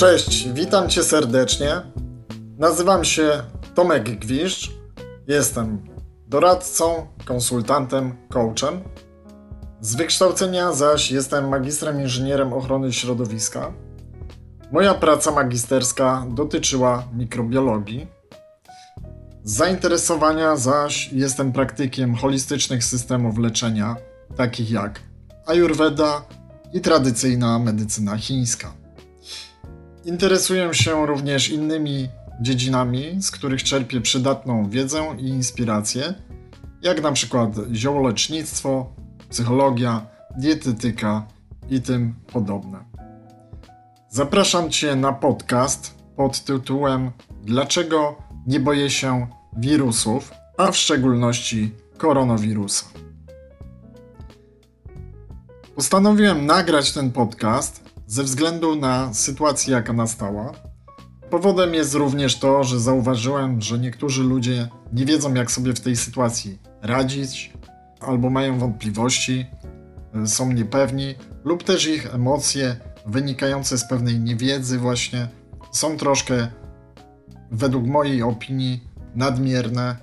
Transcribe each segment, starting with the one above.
Cześć, witam Cię serdecznie. Nazywam się Tomek Gwiszcz. Jestem doradcą, konsultantem, coachem. Z wykształcenia zaś jestem magistrem inżynierem ochrony środowiska. Moja praca magisterska dotyczyła mikrobiologii. Z zainteresowania zaś jestem praktykiem holistycznych systemów leczenia, takich jak Ayurveda i tradycyjna medycyna chińska. Interesuję się również innymi dziedzinami, z których czerpię przydatną wiedzę i inspirację, jak na przykład ziołolecznictwo, psychologia, dietetyka i tym podobne. Zapraszam Cię na podcast pod tytułem Dlaczego nie boję się wirusów, a w szczególności koronawirusa. Postanowiłem nagrać ten podcast ze względu na sytuację, jaka nastała. Powodem jest również to, że zauważyłem, że niektórzy ludzie nie wiedzą, jak sobie w tej sytuacji radzić, albo mają wątpliwości, są niepewni, lub też ich emocje wynikające z pewnej niewiedzy, właśnie są troszkę, według mojej opinii, nadmierne.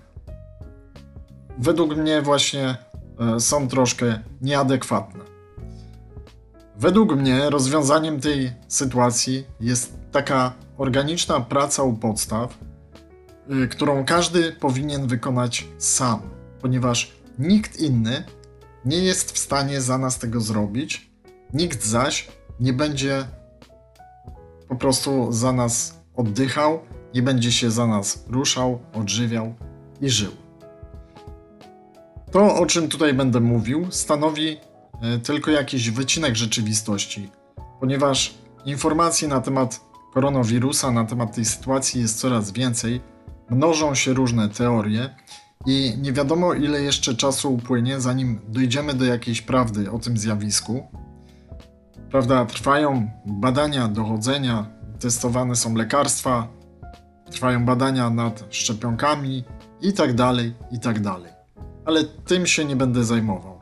Według mnie, właśnie e, są troszkę nieadekwatne. Według mnie rozwiązaniem tej sytuacji jest taka organiczna praca u podstaw, y, którą każdy powinien wykonać sam, ponieważ nikt inny nie jest w stanie za nas tego zrobić, nikt zaś nie będzie po prostu za nas oddychał, nie będzie się za nas ruszał, odżywiał i żył. To, o czym tutaj będę mówił, stanowi tylko jakiś wycinek rzeczywistości, ponieważ informacji na temat koronawirusa, na temat tej sytuacji jest coraz więcej, mnożą się różne teorie i nie wiadomo ile jeszcze czasu upłynie, zanim dojdziemy do jakiejś prawdy o tym zjawisku. Prawda, trwają badania, dochodzenia, testowane są lekarstwa, trwają badania nad szczepionkami i tak dalej, i tak dalej. Ale tym się nie będę zajmował.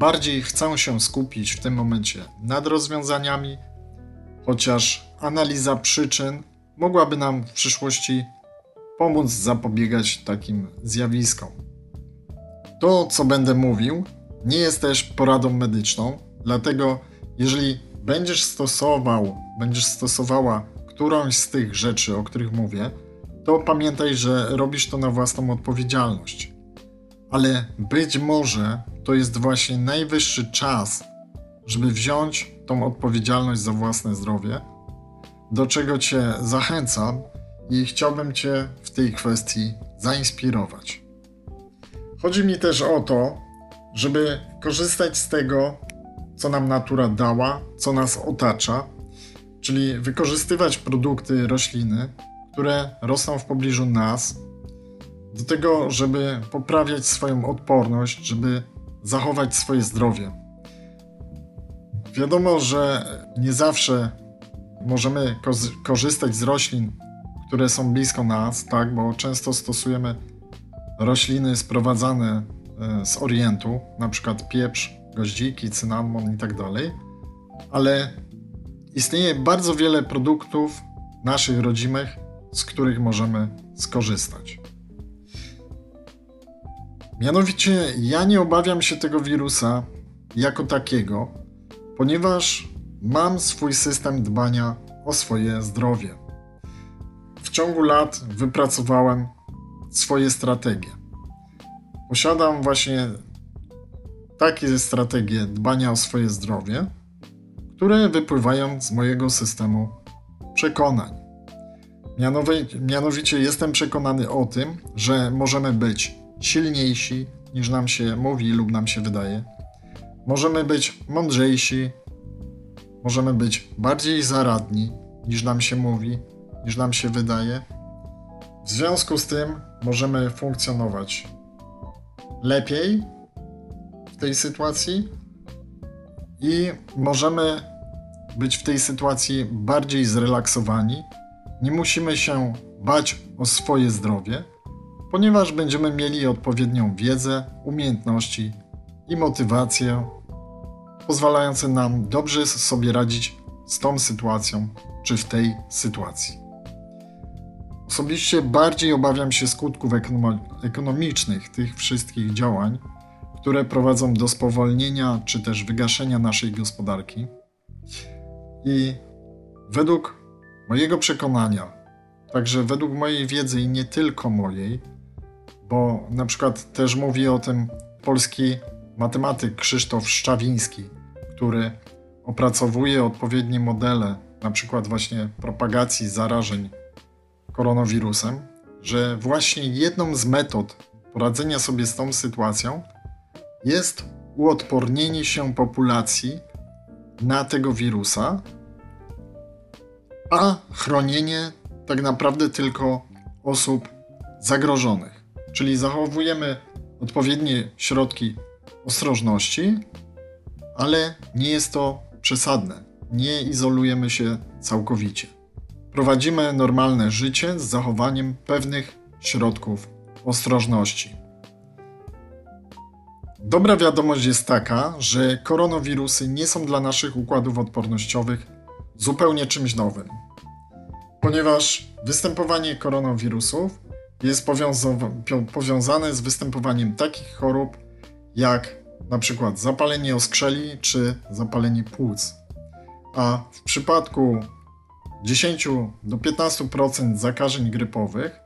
Bardziej chcę się skupić w tym momencie nad rozwiązaniami, chociaż analiza przyczyn mogłaby nam w przyszłości pomóc zapobiegać takim zjawiskom. To, co będę mówił, nie jest też poradą medyczną, dlatego jeżeli będziesz stosował, będziesz stosowała którąś z tych rzeczy, o których mówię, to pamiętaj, że robisz to na własną odpowiedzialność. Ale być może to jest właśnie najwyższy czas, żeby wziąć tą odpowiedzialność za własne zdrowie, do czego Cię zachęcam i chciałbym Cię w tej kwestii zainspirować. Chodzi mi też o to, żeby korzystać z tego, co nam natura dała, co nas otacza, czyli wykorzystywać produkty rośliny, które rosną w pobliżu nas, do tego, żeby poprawiać swoją odporność, żeby zachować swoje zdrowie. Wiadomo, że nie zawsze możemy korzystać z roślin, które są blisko nas, tak, bo często stosujemy rośliny sprowadzane e, z Orientu, na przykład pieprz, goździki, cynamon i tak dalej, ale istnieje bardzo wiele produktów naszych rodzimych, z których możemy skorzystać. Mianowicie ja nie obawiam się tego wirusa jako takiego, ponieważ mam swój system dbania o swoje zdrowie. W ciągu lat wypracowałem swoje strategie. Posiadam właśnie takie strategie dbania o swoje zdrowie, które wypływają z mojego systemu przekonań. Mianowicie jestem przekonany o tym, że możemy być silniejsi niż nam się mówi lub nam się wydaje. Możemy być mądrzejsi, możemy być bardziej zaradni niż nam się mówi, niż nam się wydaje. W związku z tym możemy funkcjonować lepiej w tej sytuacji i możemy być w tej sytuacji bardziej zrelaksowani. Nie musimy się bać o swoje zdrowie, ponieważ będziemy mieli odpowiednią wiedzę, umiejętności i motywację pozwalające nam dobrze sobie radzić z tą sytuacją, czy w tej sytuacji. Osobiście bardziej obawiam się skutków ekonomicznych tych wszystkich działań, które prowadzą do spowolnienia czy też wygaszenia naszej gospodarki. I według mojego przekonania, także według mojej wiedzy i nie tylko mojej, bo na przykład też mówi o tym polski matematyk Krzysztof Szczawiński, który opracowuje odpowiednie modele, na przykład właśnie propagacji zarażeń koronawirusem, że właśnie jedną z metod poradzenia sobie z tą sytuacją jest uodpornienie się populacji na tego wirusa, a chronienie tak naprawdę tylko osób zagrożonych. Czyli zachowujemy odpowiednie środki ostrożności, ale nie jest to przesadne. Nie izolujemy się całkowicie. Prowadzimy normalne życie z zachowaniem pewnych środków ostrożności. Dobra wiadomość jest taka, że koronawirusy nie są dla naszych układów odpornościowych zupełnie czymś nowym, ponieważ występowanie koronawirusów jest powiązane z występowaniem takich chorób jak na przykład zapalenie oskrzeli czy zapalenie płuc. A w przypadku 10 do 15% zakażeń grypowych,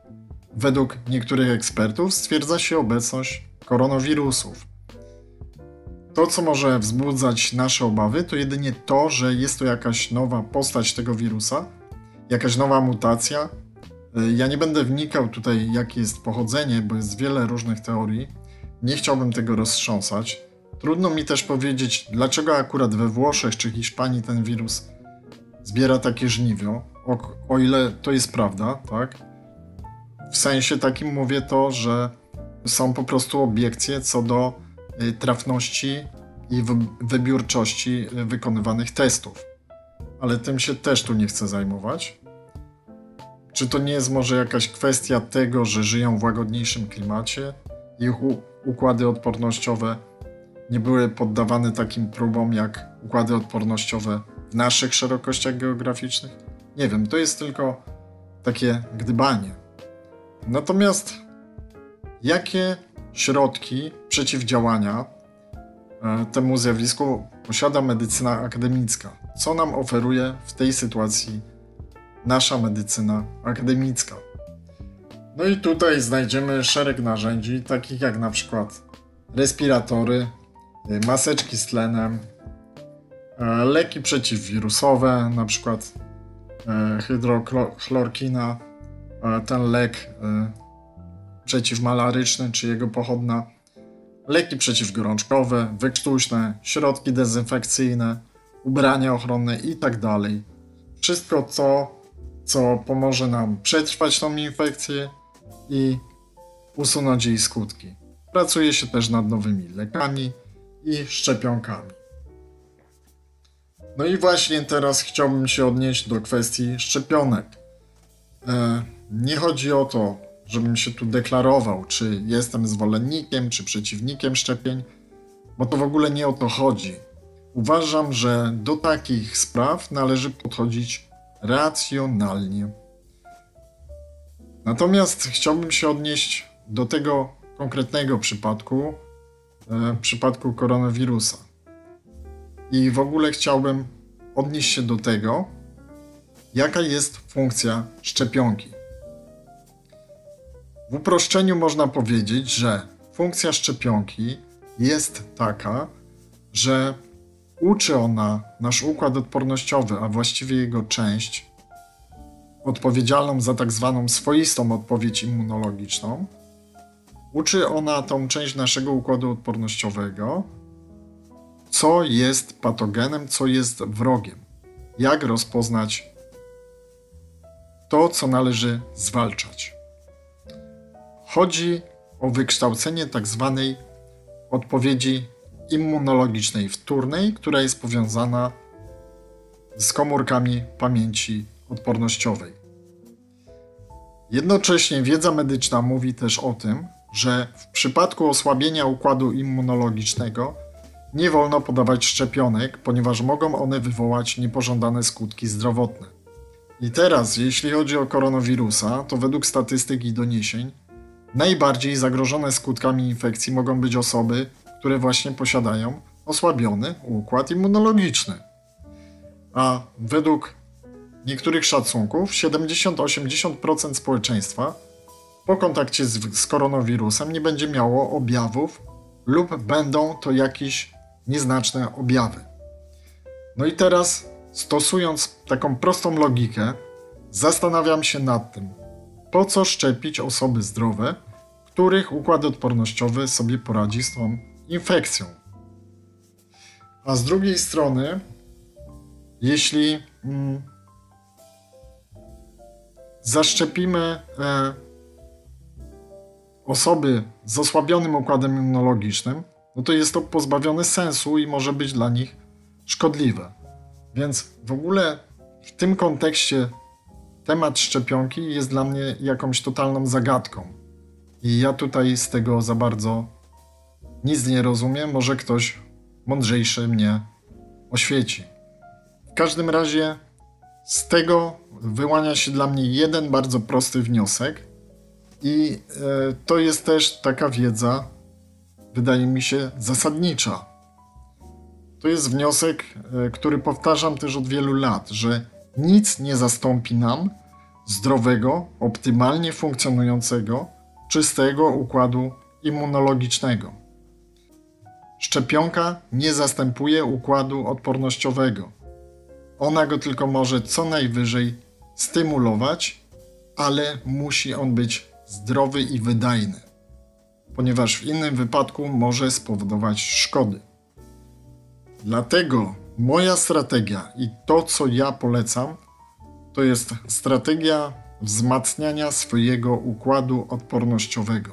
według niektórych ekspertów stwierdza się obecność koronawirusów. To, co może wzbudzać nasze obawy, to jedynie to, że jest to jakaś nowa postać tego wirusa, jakaś nowa mutacja. Ja nie będę wnikał tutaj, jakie jest pochodzenie, bo jest wiele różnych teorii. Nie chciałbym tego roztrząsać. Trudno mi też powiedzieć, dlaczego akurat we Włoszech czy Hiszpanii ten wirus zbiera takie żniwio, o, o ile to jest prawda, tak? W sensie takim mówię to, że są po prostu obiekcje co do y, trafności i wybiórczości y, wykonywanych testów. Ale tym się też tu nie chcę zajmować. Czy to nie jest może jakaś kwestia tego, że żyją w łagodniejszym klimacie? Ich układy odpornościowe nie były poddawane takim próbom jak układy odpornościowe w naszych szerokościach geograficznych? Nie wiem, to jest tylko takie gdybanie. Natomiast jakie środki przeciwdziałania e, temu zjawisku posiada medycyna akademicka? Co nam oferuje w tej sytuacji nasza medycyna akademicka? No i tutaj znajdziemy szereg narzędzi, takich jak na przykład respiratory, y, maseczki z tlenem, e, leki przeciwwirusowe, na przykład e, hydrochlorkina, e, ten lek przeciwmalaryczny czy jego pochodna, leki przeciwgorączkowe, wykrztuśne, środki dezynfekcyjne, ubrania ochronne itd. Tak Wszystko to, co pomoże nam przetrwać tą infekcję i usunąć jej skutki. Pracuje się też nad nowymi lekami i szczepionkami. No i właśnie teraz chciałbym się odnieść do kwestii szczepionek. E, nie chodzi o to, żebym się tu deklarował, czy jestem zwolennikiem, czy przeciwnikiem szczepień, bo to w ogóle nie o to chodzi. Uważam, że do takich spraw należy podchodzić racjonalnie. Natomiast chciałbym się odnieść do tego konkretnego przypadku, e, przypadku koronawirusa. I w ogóle chciałbym odnieść się do tego, jaka jest funkcja szczepionki. W uproszczeniu można powiedzieć, że funkcja szczepionki jest taka, że uczy ona nasz układ odpornościowy, a właściwie jego część, odpowiedzialną za tak zwaną swoistą odpowiedź immunologiczną. Uczy ona tą część naszego układu odpornościowego, co jest patogenem, co jest wrogiem. Jak rozpoznać to, co należy zwalczać. Chodzi o wykształcenie tak zwanej odpowiedzi immunologicznej wtórnej, która jest powiązana z komórkami pamięci odpornościowej. Jednocześnie wiedza medyczna mówi też o tym, że w przypadku osłabienia układu immunologicznego nie wolno podawać szczepionek, ponieważ mogą one wywołać niepożądane skutki zdrowotne. I teraz, jeśli chodzi o koronawirusa, to według statystyk i doniesień, najbardziej zagrożone skutkami infekcji mogą być osoby, które właśnie posiadają osłabiony układ immunologiczny. A według niektórych szacunków 70-80% społeczeństwa po kontakcie z, z koronawirusem nie będzie miało objawów lub będą to jakieś nieznaczne objawy. No i teraz, stosując taką prostą logikę, zastanawiam się nad tym, po co szczepić osoby zdrowe, których układ odpornościowy sobie poradzi z tą infekcją. A z drugiej strony, jeśli mm, zaszczepimy e, osoby z osłabionym układem immunologicznym, no to jest to pozbawione sensu i może być dla nich szkodliwe. Więc w ogóle w tym kontekście temat szczepionki jest dla mnie jakąś totalną zagadką. I ja tutaj z tego za bardzo nic nie rozumiem. Może ktoś mądrzejszy mnie oświeci. W każdym razie z tego wyłania się dla mnie jeden bardzo prosty wniosek, i e, to jest też taka wiedza, wydaje mi się, zasadnicza. To jest wniosek, e, który powtarzam też od wielu lat, że nic nie zastąpi nam zdrowego, optymalnie funkcjonującego, czystego układu immunologicznego. Szczepionka nie zastępuje układu odpornościowego. Ona go tylko może co najwyżej stymulować, ale musi on być zdrowy i wydajny, ponieważ w innym wypadku może spowodować szkody. Dlatego moja strategia i to, co ja polecam, to jest strategia wzmacniania swojego układu odpornościowego.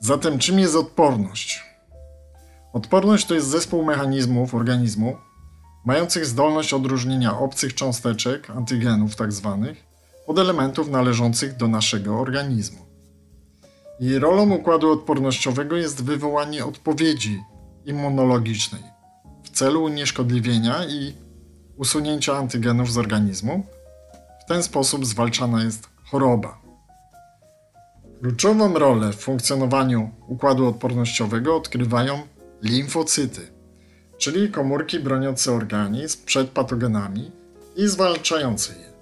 Zatem, czym jest odporność? Odporność to jest zespół mechanizmów organizmu mających zdolność odróżnienia obcych cząsteczek, antygenów tzw., tak od elementów należących do naszego organizmu. Jej rolą układu odpornościowego jest wywołanie odpowiedzi immunologicznej w celu unieszkodliwienia i usunięcia antygenów z organizmu. W ten sposób zwalczana jest choroba. Kluczową rolę w funkcjonowaniu układu odpornościowego odgrywają limfocyty, czyli komórki broniące organizm przed patogenami i zwalczające je.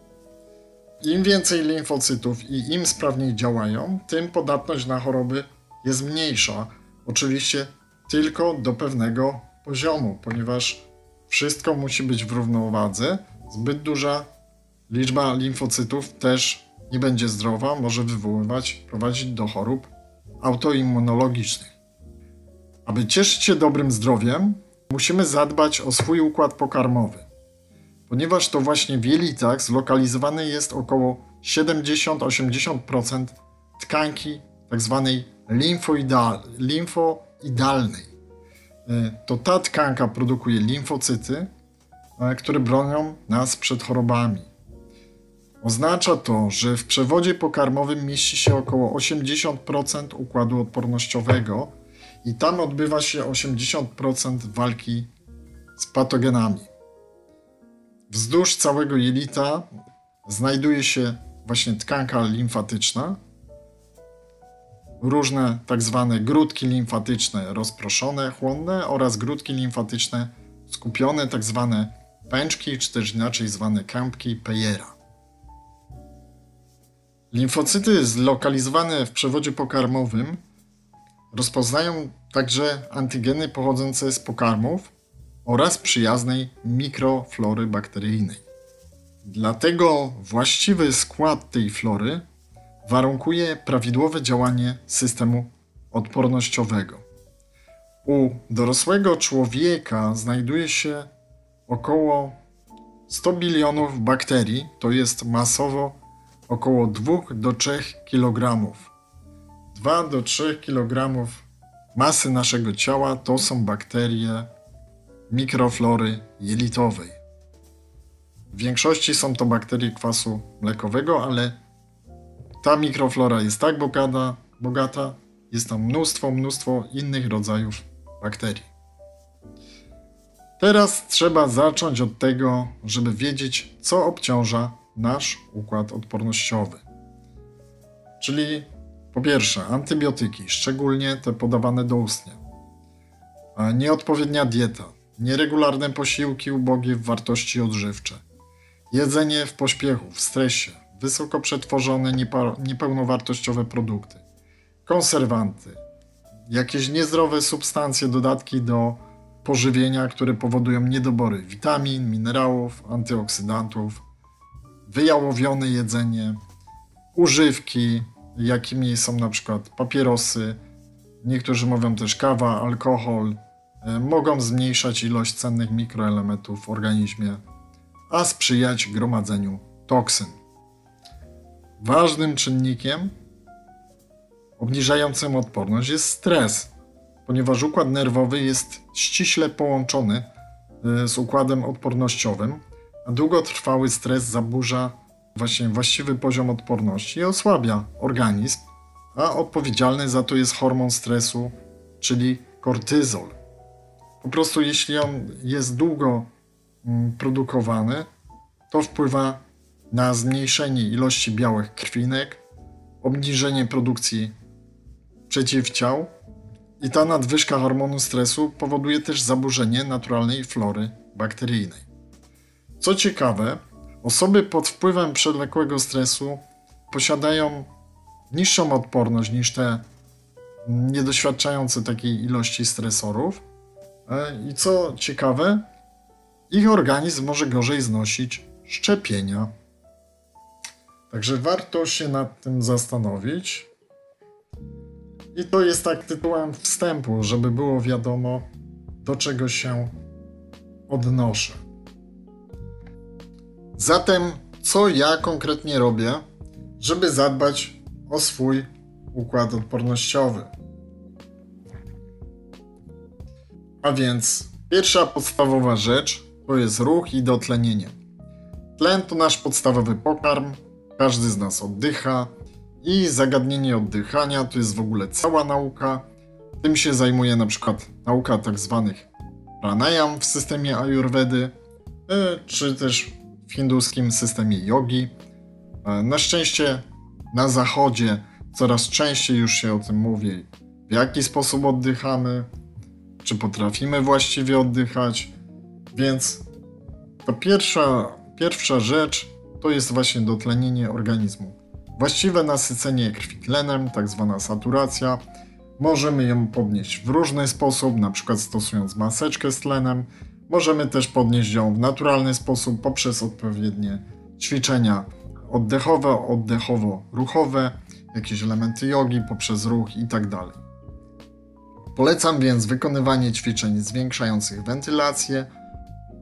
Im więcej limfocytów i im sprawniej działają, tym podatność na choroby jest mniejsza. Oczywiście tylko do pewnego poziomu, ponieważ wszystko musi być w równowadze. Zbyt duża liczba limfocytów też nie będzie zdrowa, może wywoływać, prowadzić do chorób autoimmunologicznych. Aby cieszyć się dobrym zdrowiem, musimy zadbać o swój układ pokarmowy ponieważ to właśnie w jelitach zlokalizowane jest około 70-80% tkanki tzw. Tak limfoidal, limfoidalnej. E, to ta tkanka produkuje limfocyty, e, które bronią nas przed chorobami. Oznacza to, że w przewodzie pokarmowym mieści się około 80% układu odpornościowego i tam odbywa się 80% walki z patogenami. Wzdłuż całego jelita znajduje się właśnie tkanka limfatyczna, różne tak zwane grudki limfatyczne rozproszone, chłonne oraz grudki limfatyczne skupione, tak zwane pęczki, czy też inaczej zwane kępki Peyera. Limfocyty zlokalizowane w przewodzie pokarmowym rozpoznają także antygeny pochodzące z pokarmów, oraz przyjaznej mikroflory bakteryjnej. Dlatego właściwy skład tej flory warunkuje prawidłowe działanie systemu odpornościowego. U dorosłego człowieka znajduje się około 100 bilionów bakterii, to jest masowo około 2 do 3 kg. 2 do 3 kg masy naszego ciała to są bakterie mikroflory jelitowej. W większości są to bakterie kwasu mlekowego, ale ta mikroflora jest tak bogata, bogata jest tam mnóstwo, mnóstwo innych rodzajów bakterii. Teraz trzeba zacząć od tego, żeby wiedzieć, co obciąża nasz układ odpornościowy. Czyli po pierwsze, antybiotyki, szczególnie te podawane doustnie, nieodpowiednia dieta, nieregularne posiłki ubogie w wartości odżywcze, jedzenie w pośpiechu, w stresie, wysoko przetworzone, niepełnowartościowe produkty, konserwanty, jakieś niezdrowe substancje, dodatki do pożywienia, które powodują niedobory witamin, minerałów, antyoksydantów, wyjałowione jedzenie, używki, jakimi są na przykład papierosy, niektórzy mówią też kawa, alkohol, e, mogą zmniejszać ilość cennych mikroelementów w organizmie, a sprzyjać gromadzeniu toksyn. Ważnym czynnikiem obniżającym odporność jest stres, ponieważ układ nerwowy jest ściśle połączony e, z układem odpornościowym, a długotrwały stres zaburza właśnie właściwy poziom odporności i osłabia organizm, a odpowiedzialny za to jest hormon stresu, czyli kortyzol. Po prostu jeśli on jest długo mm, produkowany, to wpływa na zmniejszenie ilości białych krwinek, obniżenie produkcji przeciwciał i ta nadwyżka hormonu stresu powoduje też zaburzenie naturalnej flory bakteryjnej. Co ciekawe, osoby pod wpływem przewlekłego stresu posiadają niższą odporność niż te niedoświadczające takiej ilości stresorów. E, I co ciekawe, ich organizm może gorzej znosić szczepienia. Także warto się nad tym zastanowić. I to jest tak tytułem wstępu, żeby było wiadomo, do czego się odnoszę. Zatem, co ja konkretnie robię, żeby zadbać o swój układ odpornościowy? A więc, pierwsza podstawowa rzecz to jest ruch i dotlenienie. Tlen to nasz podstawowy pokarm, każdy z nas oddycha, i zagadnienie oddychania to jest w ogóle cała nauka. Tym się zajmuje na przykład nauka tak zwanych pranayam w systemie ayurvedy, e, czy też w hinduskim systemie yogi. E, na szczęście na zachodzie coraz częściej już się o tym mówi, w jaki sposób oddychamy, czy potrafimy właściwie oddychać. Więc to pierwsza, pierwsza rzecz to jest właśnie dotlenienie organizmu. Właściwe nasycenie krwi tlenem, tak zwana saturacja, możemy ją podnieść w różny sposób, na przykład stosując maseczkę z tlenem. Możemy też podnieść ją w naturalny sposób poprzez odpowiednie ćwiczenia oddechowe, oddechowo-ruchowe, jakieś elementy jogi poprzez ruch itd. Tak Polecam więc wykonywanie ćwiczeń zwiększających wentylację,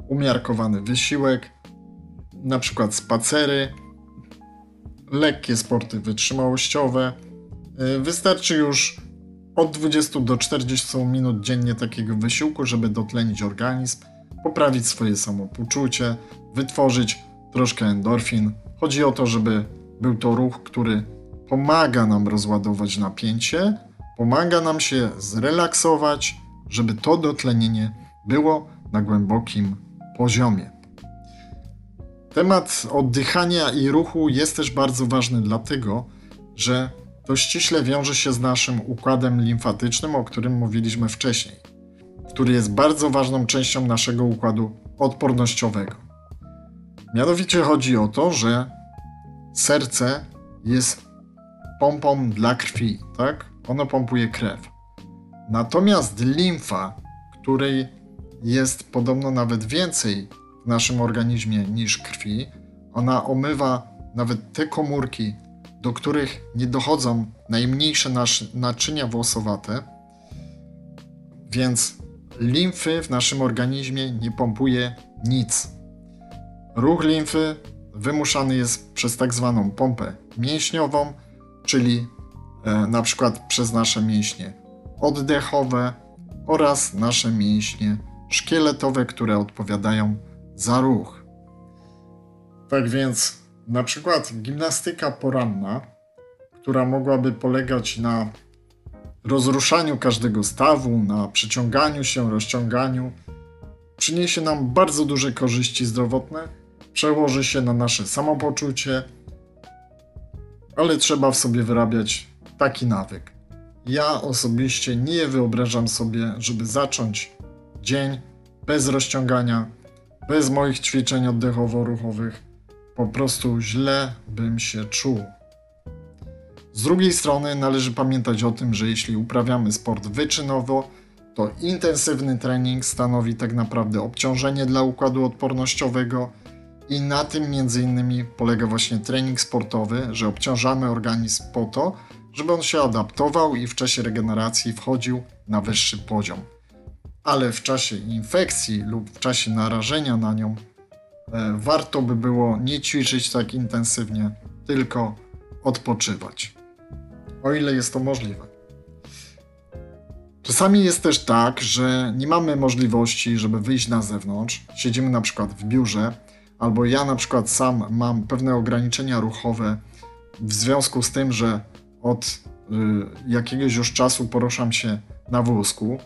umiarkowany wysiłek, na przykład spacery, lekkie sporty wytrzymałościowe. Wystarczy już od 20 do 40 minut dziennie takiego wysiłku, żeby dotlenić organizm, poprawić swoje samopoczucie, wytworzyć troszkę endorfin. Chodzi o to, żeby był to ruch, który pomaga nam rozładować napięcie, pomaga nam się zrelaksować, żeby to dotlenienie było na głębokim poziomie. Temat oddychania i ruchu jest też bardzo ważny, dlatego że to ściśle wiąże się z naszym układem limfatycznym, o którym mówiliśmy wcześniej, który jest bardzo ważną częścią naszego układu odpornościowego. Mianowicie chodzi o to, że serce jest pompą dla krwi, tak? Ono pompuje krew. Natomiast limfa, której jest podobno nawet więcej w naszym organizmie niż krwi. Ona omywa nawet te komórki, do których nie dochodzą najmniejsze naczynia włosowate, więc limfy w naszym organizmie nie pompuje nic. Ruch limfy wymuszany jest przez tak zwaną pompę mięśniową, czyli e, na przykład przez nasze mięśnie oddechowe oraz nasze mięśnie szkieletowe, które odpowiadają za ruch. Tak więc, na przykład gimnastyka poranna, która mogłaby polegać na rozruszaniu każdego stawu, na przyciąganiu się, rozciąganiu, przyniesie nam bardzo duże korzyści zdrowotne, przełoży się na nasze samopoczucie, ale trzeba w sobie wyrabiać taki nawyk. Ja osobiście nie wyobrażam sobie, żeby zacząć dzień bez rozciągania, bez moich ćwiczeń oddechowo-ruchowych. Po prostu źle bym się czuł. Z drugiej strony należy pamiętać o tym, że jeśli uprawiamy sport wyczynowo, to intensywny trening stanowi tak naprawdę obciążenie dla układu odpornościowego i na tym między innymi polega właśnie trening sportowy, że obciążamy organizm po to, żeby on się adaptował i w czasie regeneracji wchodził na wyższy poziom. Ale w czasie infekcji lub w czasie narażenia na nią warto by było nie ćwiczyć tak intensywnie, tylko odpoczywać. O ile jest to możliwe. Czasami jest też tak, że nie mamy możliwości, żeby wyjść na zewnątrz. Siedzimy na przykład w biurze, albo ja na przykład sam mam pewne ograniczenia ruchowe w związku z tym, że od y, jakiegoś już czasu poruszam się na wózku,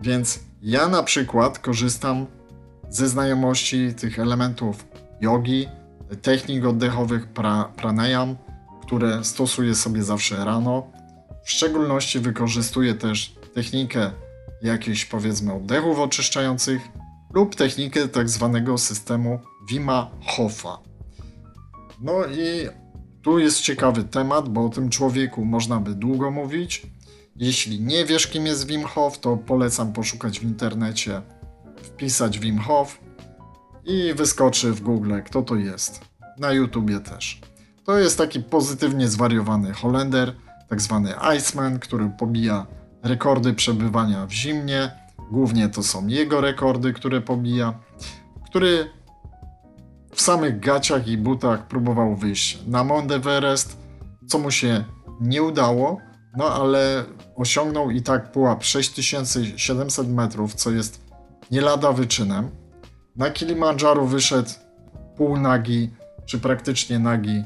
więc ja na przykład korzystam ze znajomości tych elementów jogi, technik oddechowych pra, pranayam, które stosuję sobie zawsze rano. W szczególności wykorzystuję też technikę jakichś powiedzmy oddechów oczyszczających lub technikę tak zwanego systemu Wima Hofa. No i tu jest ciekawy temat, bo o tym człowieku można by długo mówić. Jeśli nie wiesz, kim jest Wim Hof, to polecam poszukać w internecie, wpisać Wim Hof i wyskoczy w Google, kto to jest. Na YouTubie też. To jest taki pozytywnie zwariowany Holender, tak zwany Iceman, który pobija rekordy przebywania w zimnie. Głównie to są jego rekordy, które pobija. Który w samych gaciach i butach próbował wyjść na Mount Everest, co mu się nie udało, no ale osiągnął i tak pułap 6700 metrów, co jest nie lada wyczynem. Na Kilimandżaru wyszedł pół nagi, czy praktycznie nagi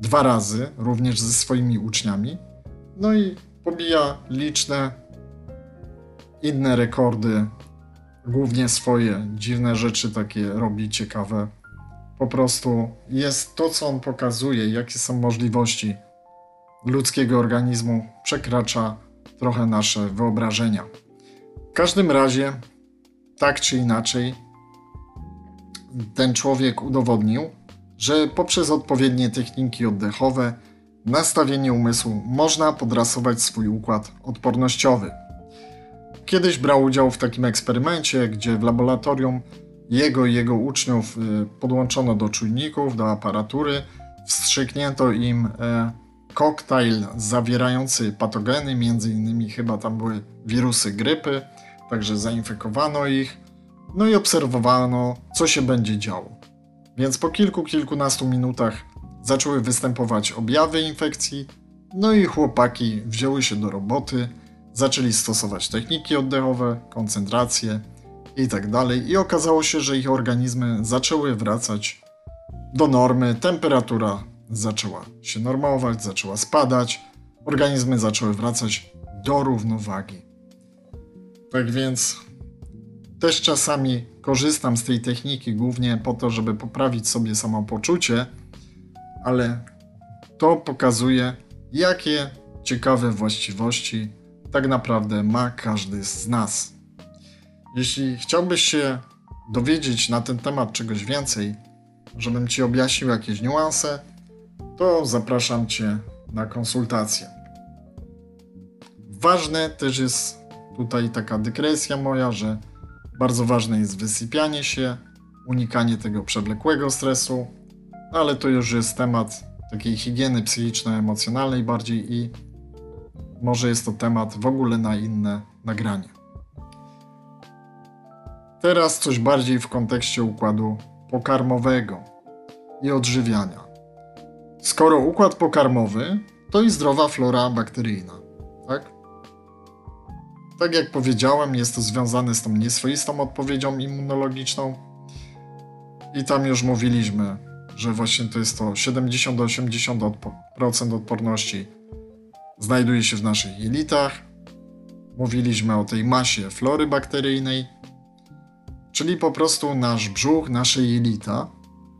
dwa razy, również ze swoimi uczniami. No i pobija liczne inne rekordy, głównie swoje dziwne rzeczy takie robi ciekawe. Po prostu jest to, co on pokazuje, jakie są możliwości ludzkiego organizmu, przekracza trochę nasze wyobrażenia. W każdym razie, tak czy inaczej, ten człowiek udowodnił, że poprzez odpowiednie techniki oddechowe, nastawienie umysłu można podrasować swój układ odpornościowy. Kiedyś brał udział w takim eksperymencie, gdzie w laboratorium jego i jego uczniów y, podłączono do czujników, do aparatury, wstrzyknięto im e, koktajl zawierający patogeny, między innymi chyba tam były wirusy grypy, także zainfekowano ich, no i obserwowano, co się będzie działo. Więc po kilku, kilkunastu minutach zaczęły występować objawy infekcji, no i chłopaki wzięły się do roboty, zaczęli stosować techniki oddechowe, koncentrację tak dalej, i okazało się, że ich organizmy zaczęły wracać do normy, temperatura zaczęła się normować, zaczęła spadać, organizmy zaczęły wracać do równowagi. Tak więc też czasami korzystam z tej techniki głównie po to, żeby poprawić sobie samopoczucie, ale to pokazuje, jakie ciekawe właściwości tak naprawdę ma każdy z nas. Jeśli chciałbyś się dowiedzieć na ten temat czegoś więcej, żebym Ci objaśnił jakieś niuanse, to zapraszam Cię na konsultację. Ważne też jest tutaj taka dykresja moja, że bardzo ważne jest wysypianie się, unikanie tego przewlekłego stresu, ale to już jest temat takiej higieny psychiczno-emocjonalnej bardziej i może jest to temat w ogóle na inne nagranie. Teraz coś bardziej w kontekście układu pokarmowego i odżywiania. Skoro układ pokarmowy, to i zdrowa flora bakteryjna, tak? Tak jak powiedziałem, jest to związane z tą nieswoistą odpowiedzią immunologiczną. I tam już mówiliśmy, że właśnie to jest to 70-80% odporności znajduje się w naszych jelitach. Mówiliśmy o tej masie flory bakteryjnej, czyli po prostu nasz brzuch, nasze jelita.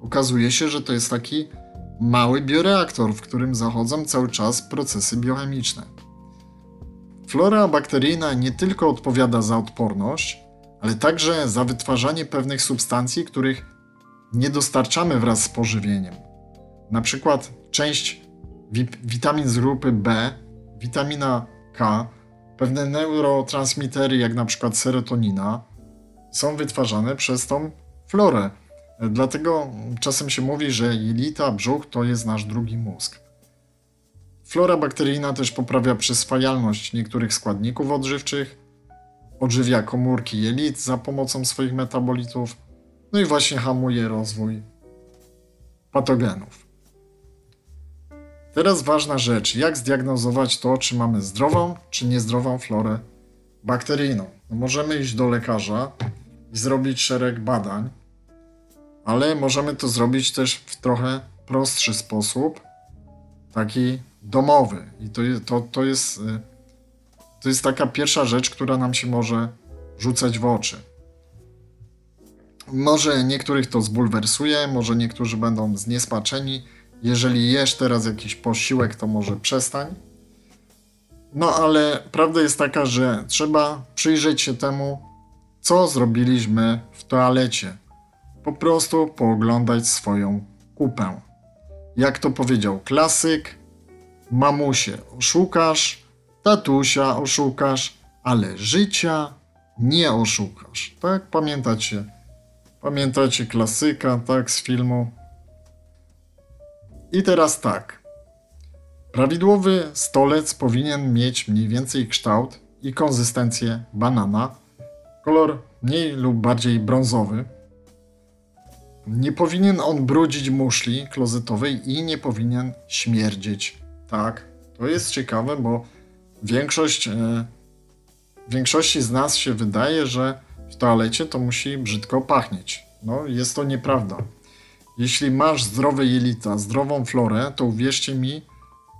Okazuje się, że to jest taki mały bioreaktor, w którym zachodzą cały czas procesy biochemiczne. Flora bakteryjna nie tylko odpowiada za odporność, ale także za wytwarzanie pewnych substancji, których nie dostarczamy wraz z pożywieniem. Na przykład część witamin z grupy B, witamina K, pewne neurotransmitery, jak na przykład serotonina, są wytwarzane przez tą florę. Dlatego czasem się mówi, że jelita, brzuch to jest nasz drugi mózg. Flora bakteryjna też poprawia przyswajalność niektórych składników odżywczych, odżywia komórki jelit za pomocą swoich metabolitów, no i właśnie hamuje rozwój patogenów. Teraz ważna rzecz, jak zdiagnozować to, czy mamy zdrową, czy niezdrową florę bakteryjną. No możemy iść do lekarza i zrobić szereg badań, ale możemy to zrobić też w trochę prostszy sposób, taki domowy. I to, to, to, jest, y, to jest taka pierwsza rzecz, która nam się może rzucać w oczy. Może niektórych to zbulwersuje, może niektórzy będą zniesmaczeni. Jeżeli jesz teraz jakiś posiłek, to może przestań. No ale prawda jest taka, że trzeba przyjrzeć się temu, co zrobiliśmy w toalecie. Po prostu pooglądać swoją kupę. Jak to powiedział klasyk, mamusie oszukasz, tatusia oszukasz, ale życia nie oszukasz. Tak? Pamiętacie? Pamiętacie klasyka, tak, z filmu? I teraz tak. Prawidłowy stolec powinien mieć mniej więcej kształt i konsystencję banana, kolor mniej lub bardziej brązowy. Nie powinien on brudzić muszli klozetowej i nie powinien śmierdzieć. Tak, to jest ciekawe, bo większość, e, większości z nas się wydaje, że w toalecie to musi brzydko pachnieć. No, jest to nieprawda. Jeśli masz zdrowe jelita, zdrową florę, to uwierzcie mi,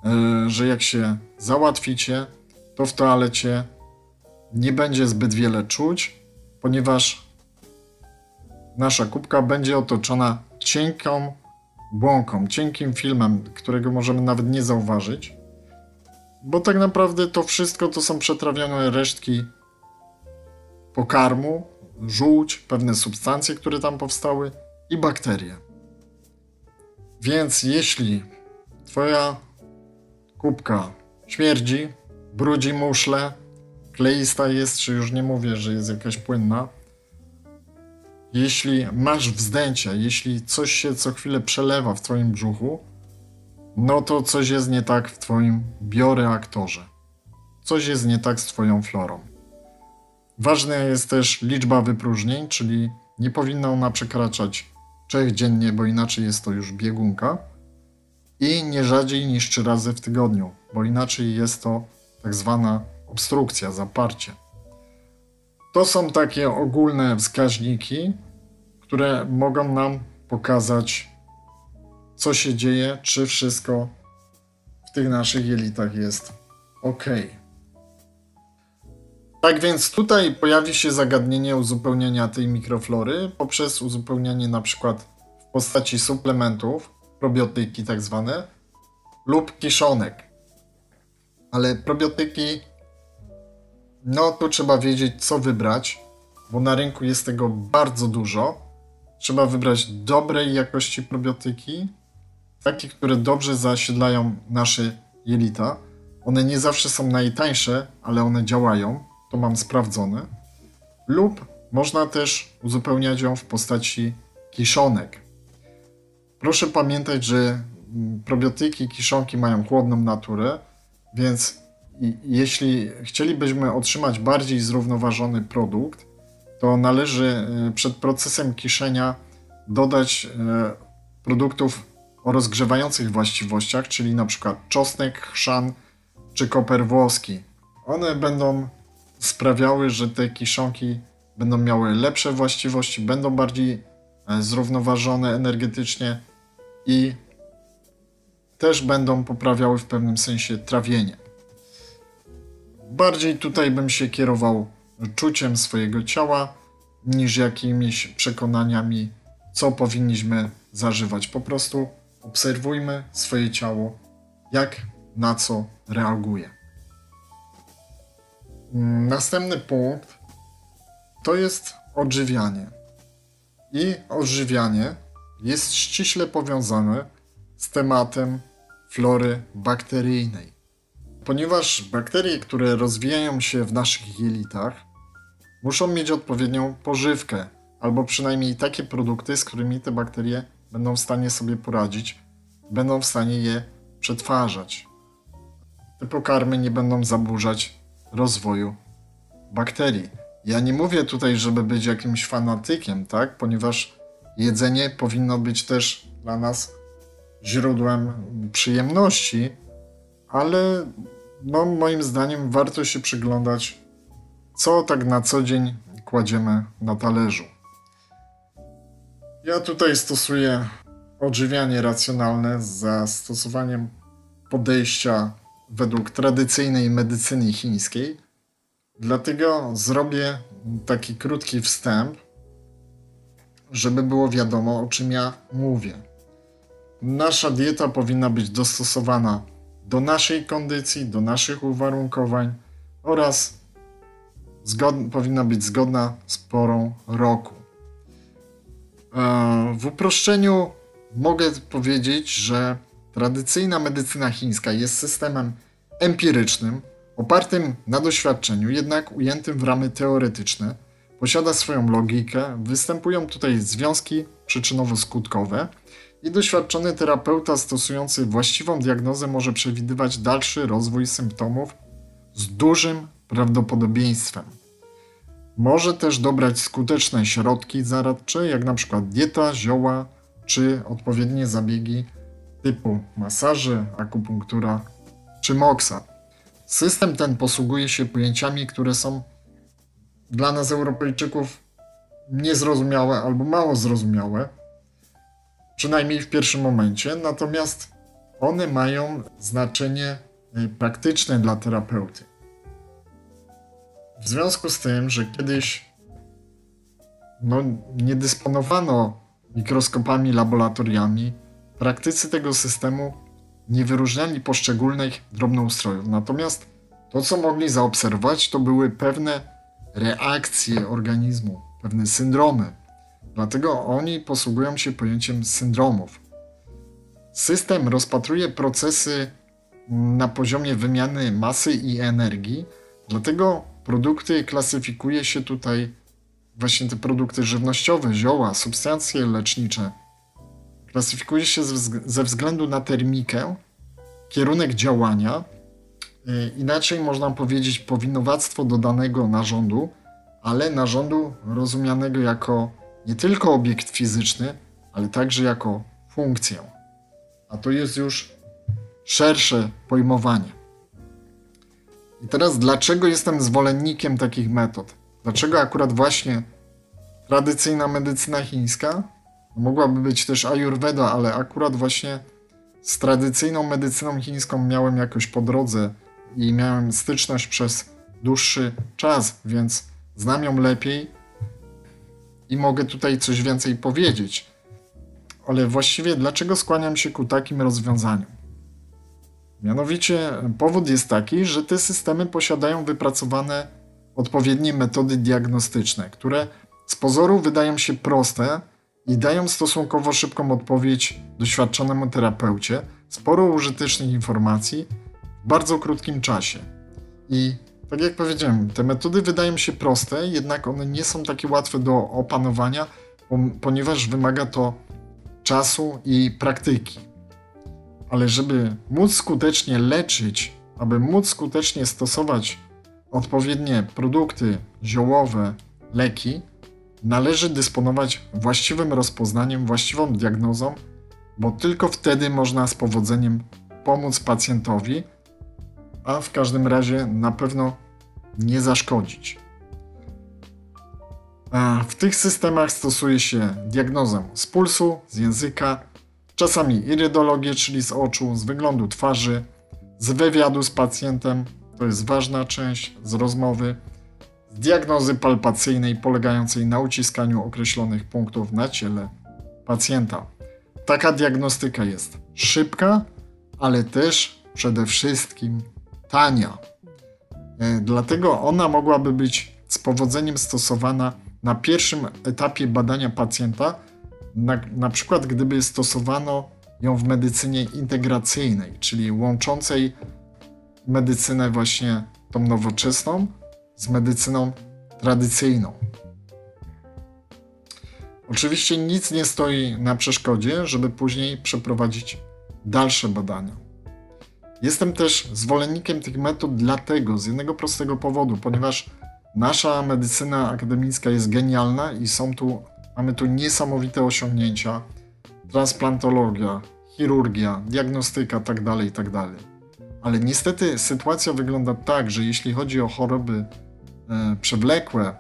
e, że jak się załatwicie, to w toalecie nie będzie zbyt wiele czuć, ponieważ nasza kubka będzie otoczona cienką błąką, cienkim filmem, którego możemy nawet nie zauważyć. Bo tak naprawdę to wszystko to są przetrawione resztki pokarmu, żółć, pewne substancje, które tam powstały i bakterie. Więc jeśli twoja kubka śmierdzi, brudzi muszle, kleista jest, czy już nie mówię, że jest jakaś płynna, jeśli masz wzdęcia, jeśli coś się co chwilę przelewa w twoim brzuchu, no to coś jest nie tak w twoim bioreaktorze. Coś jest nie tak z twoją florą. Ważna jest też liczba wypróżnień, czyli nie powinna ona przekraczać 3 dziennie, bo inaczej jest to już biegunka. I nie rzadziej niż 3 razy w tygodniu, bo inaczej jest to tak zwana obstrukcja, zaparcie. To są takie ogólne wskaźniki, które mogą nam pokazać, co się dzieje, czy wszystko w tych naszych jelitach jest ok. Tak więc tutaj pojawi się zagadnienie uzupełnienia tej mikroflory poprzez uzupełnianie na przykład w postaci suplementów, probiotyki tak zwane, lub kiszonek. Ale probiotyki no tu trzeba wiedzieć, co wybrać, bo na rynku jest tego bardzo dużo. Trzeba wybrać dobrej jakości probiotyki, takie, które dobrze zasiedlają nasze jelita. One nie zawsze są najtańsze, ale one działają, to mam sprawdzone. Lub można też uzupełniać ją w postaci kiszonek. Proszę pamiętać, że mm, probiotyki, kiszonki mają chłodną naturę, więc jeśli chcielibyśmy otrzymać bardziej zrównoważony produkt, to należy e, przed procesem kiszenia dodać e, produktów o rozgrzewających właściwościach, czyli na przykład czosnek, chrzan czy koper włoski. One będą sprawiały, że te kiszonki będą miały lepsze właściwości, będą bardziej e, zrównoważone energetycznie i też będą poprawiały w pewnym sensie trawienie. Bardziej tutaj bym się kierował czuciem swojego ciała niż jakimiś przekonaniami, co powinniśmy zażywać. Po prostu obserwujmy swoje ciało, jak na co reaguje. Następny punkt to jest odżywianie. I odżywianie jest ściśle powiązane z tematem flory bakteryjnej. Ponieważ bakterie, które rozwijają się w naszych jelitach, muszą mieć odpowiednią pożywkę, albo przynajmniej takie produkty, z którymi te bakterie będą w stanie sobie poradzić, będą w stanie je przetwarzać. Te pokarmy nie będą zaburzać rozwoju bakterii. Ja nie mówię tutaj, żeby być jakimś fanatykiem, tak? Ponieważ jedzenie powinno być też dla nas źródłem przyjemności, ale no, moim zdaniem warto się przyglądać, co tak na co dzień kładziemy na talerzu. Ja tutaj stosuję odżywianie racjonalne z zastosowaniem podejścia według tradycyjnej medycyny chińskiej. Dlatego zrobię taki krótki wstęp, żeby było wiadomo, o czym ja mówię. Nasza dieta powinna być dostosowana do naszej kondycji, do naszych uwarunkowań oraz powinna być zgodna z porą roku. E, w uproszczeniu mogę powiedzieć, że tradycyjna medycyna chińska jest systemem empirycznym, opartym na doświadczeniu, jednak ujętym w ramy teoretyczne. Posiada swoją logikę, występują tutaj związki przyczynowo-skutkowe i doświadczony terapeuta stosujący właściwą diagnozę może przewidywać dalszy rozwój symptomów z dużym prawdopodobieństwem. Może też dobrać skuteczne środki zaradcze, jak na przykład dieta, zioła czy odpowiednie zabiegi typu masaże, akupunktura czy moksa. System ten posługuje się pojęciami, które są dla nas Europejczyków niezrozumiałe albo mało zrozumiałe, przynajmniej w pierwszym momencie, natomiast one mają znaczenie y, praktyczne dla terapeuty. W związku z tym, że kiedyś no, nie dysponowano mikroskopami laboratoriami, praktycy tego systemu nie wyróżniali poszczególnych drobnoustrojów. Natomiast to, co mogli zaobserwować, to były pewne reakcje organizmu, pewne syndromy. Dlatego oni posługują się pojęciem syndromów. System rozpatruje procesy na poziomie wymiany masy i energii, dlatego produkty klasyfikuje się tutaj właśnie te produkty żywnościowe, zioła, substancje lecznicze. Klasyfikuje się ze względu na termikę, kierunek działania, y, inaczej można powiedzieć powinowactwo do danego narządu, ale narządu rozumianego jako nie tylko obiekt fizyczny, ale także jako funkcję. A to jest już szersze pojmowanie. I teraz, dlaczego jestem zwolennikiem takich metod? Dlaczego akurat właśnie tradycyjna medycyna chińska? Mogłaby być też Ayurveda, ale akurat właśnie z tradycyjną medycyną chińską miałem jakoś po drodze i miałem styczność przez dłuższy czas, więc znam ją lepiej i mogę tutaj coś więcej powiedzieć. Ale właściwie dlaczego skłaniam się ku takim rozwiązaniom? Mianowicie powód jest taki, że te systemy posiadają wypracowane odpowiednie metody diagnostyczne, które z pozoru wydają się proste i dają stosunkowo szybką odpowiedź doświadczonemu terapeucie, sporo użytecznych informacji w bardzo krótkim czasie. I tak jak powiedziałem, te metody wydają się proste, jednak one nie są takie łatwe do opanowania, ponieważ wymaga to czasu i praktyki. Ale żeby móc skutecznie leczyć, aby móc skutecznie stosować odpowiednie produkty ziołowe, leki, należy dysponować właściwym rozpoznaniem, właściwą diagnozą, bo tylko wtedy można z powodzeniem pomóc pacjentowi a w każdym razie na pewno nie zaszkodzić. W tych systemach stosuje się diagnozę z pulsu, z języka, czasami irydologię, czyli z oczu, z wyglądu twarzy, z wywiadu z pacjentem, to jest ważna część z rozmowy, z diagnozy palpacyjnej polegającej na uciskaniu określonych punktów na ciele pacjenta. Taka diagnostyka jest szybka, ale też przede wszystkim tania. E, dlatego ona mogłaby być z powodzeniem stosowana na pierwszym etapie badania pacjenta, na, na przykład gdyby stosowano ją w medycynie integracyjnej, czyli łączącej medycynę właśnie tą nowoczesną z medycyną tradycyjną. Oczywiście nic nie stoi na przeszkodzie, żeby później przeprowadzić dalsze badania. Jestem też zwolennikiem tych metod dlatego, z jednego prostego powodu, ponieważ nasza medycyna akademicka jest genialna i są tu, mamy tu niesamowite osiągnięcia. Transplantologia, chirurgia, diagnostyka, tak dalej, tak dalej. Ale niestety sytuacja wygląda tak, że jeśli chodzi o choroby e, przewlekłe,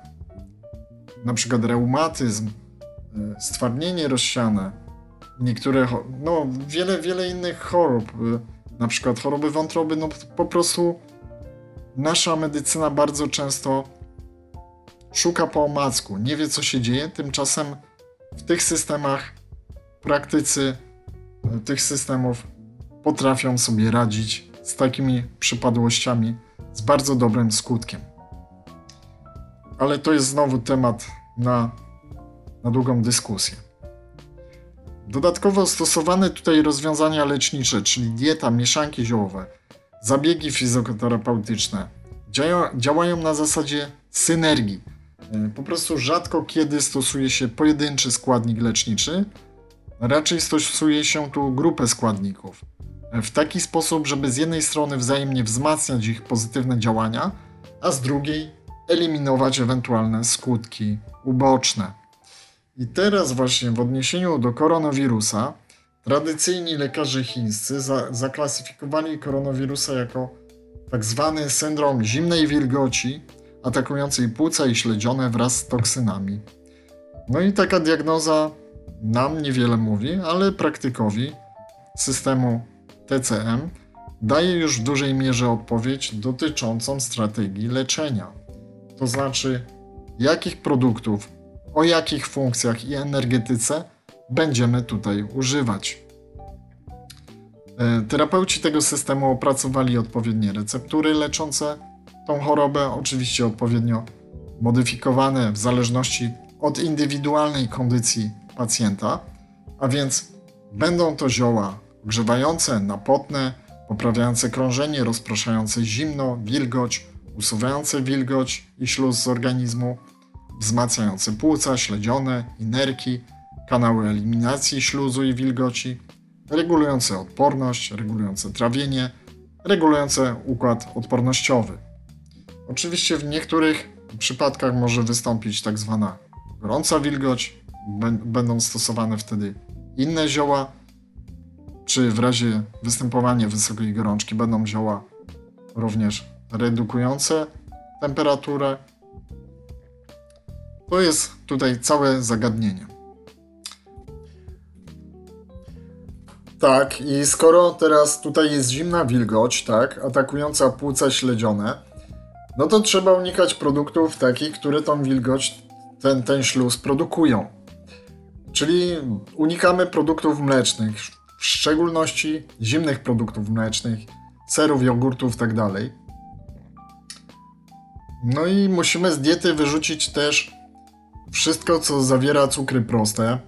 na przykład reumatyzm, e, stwardnienie rozsiane, niektóre, no wiele, wiele innych chorób, e, na przykład choroby wątroby, no po prostu nasza medycyna bardzo często szuka po omacku, nie wie co się dzieje, tymczasem w tych systemach praktycy e, tych systemów potrafią sobie radzić z takimi przypadłościami z bardzo dobrym skutkiem. Ale to jest znowu temat na, na długą dyskusję. Dodatkowo stosowane tutaj rozwiązania lecznicze, czyli dieta, mieszanki ziołowe, zabiegi fizjoterapeutyczne, działają na zasadzie synergii E, po prostu rzadko kiedy stosuje się pojedynczy składnik leczniczy, raczej stosuje się tu grupę składników. E, w taki sposób, żeby z jednej strony wzajemnie wzmacniać ich pozytywne działania, a z drugiej eliminować ewentualne skutki uboczne. I teraz właśnie w odniesieniu do koronawirusa, tradycyjni lekarze chińscy za zaklasyfikowali koronawirusa jako tak zwany syndrom zimnej wilgoci, atakującej płuca i śledzione wraz z toksynami. No i taka diagnoza nam niewiele mówi, ale praktykowi systemu TCM daje już w dużej mierze odpowiedź dotyczącą strategii leczenia. To znaczy, jakich produktów, o jakich funkcjach i energetyce będziemy tutaj używać. E, terapeuci tego systemu opracowali odpowiednie receptury leczące tą chorobę, oczywiście odpowiednio modyfikowane w zależności od indywidualnej kondycji pacjenta, a więc będą to zioła grzewające, napotne, poprawiające krążenie, rozpraszające zimno, wilgoć, usuwające wilgoć i śluz z organizmu, wzmacniające płuca, śledzione i nerki, kanały eliminacji śluzu i wilgoci, regulujące odporność, regulujące trawienie, regulujące układ odpornościowy. Oczywiście w niektórych przypadkach może wystąpić tak zwana gorąca wilgoć, będą stosowane wtedy inne zioła, czy w razie występowania wysokiej gorączki będą zioła również redukujące temperaturę. To jest tutaj całe zagadnienie. Tak, i skoro teraz tutaj jest zimna wilgoć, tak, atakująca płuca śledzione, no to trzeba unikać produktów takich, które tą wilgoć, ten, ten śluz produkują. Czyli unikamy produktów mlecznych, w szczególności zimnych produktów mlecznych, serów, jogurtów. Tak no i musimy z diety wyrzucić też wszystko, co zawiera cukry proste,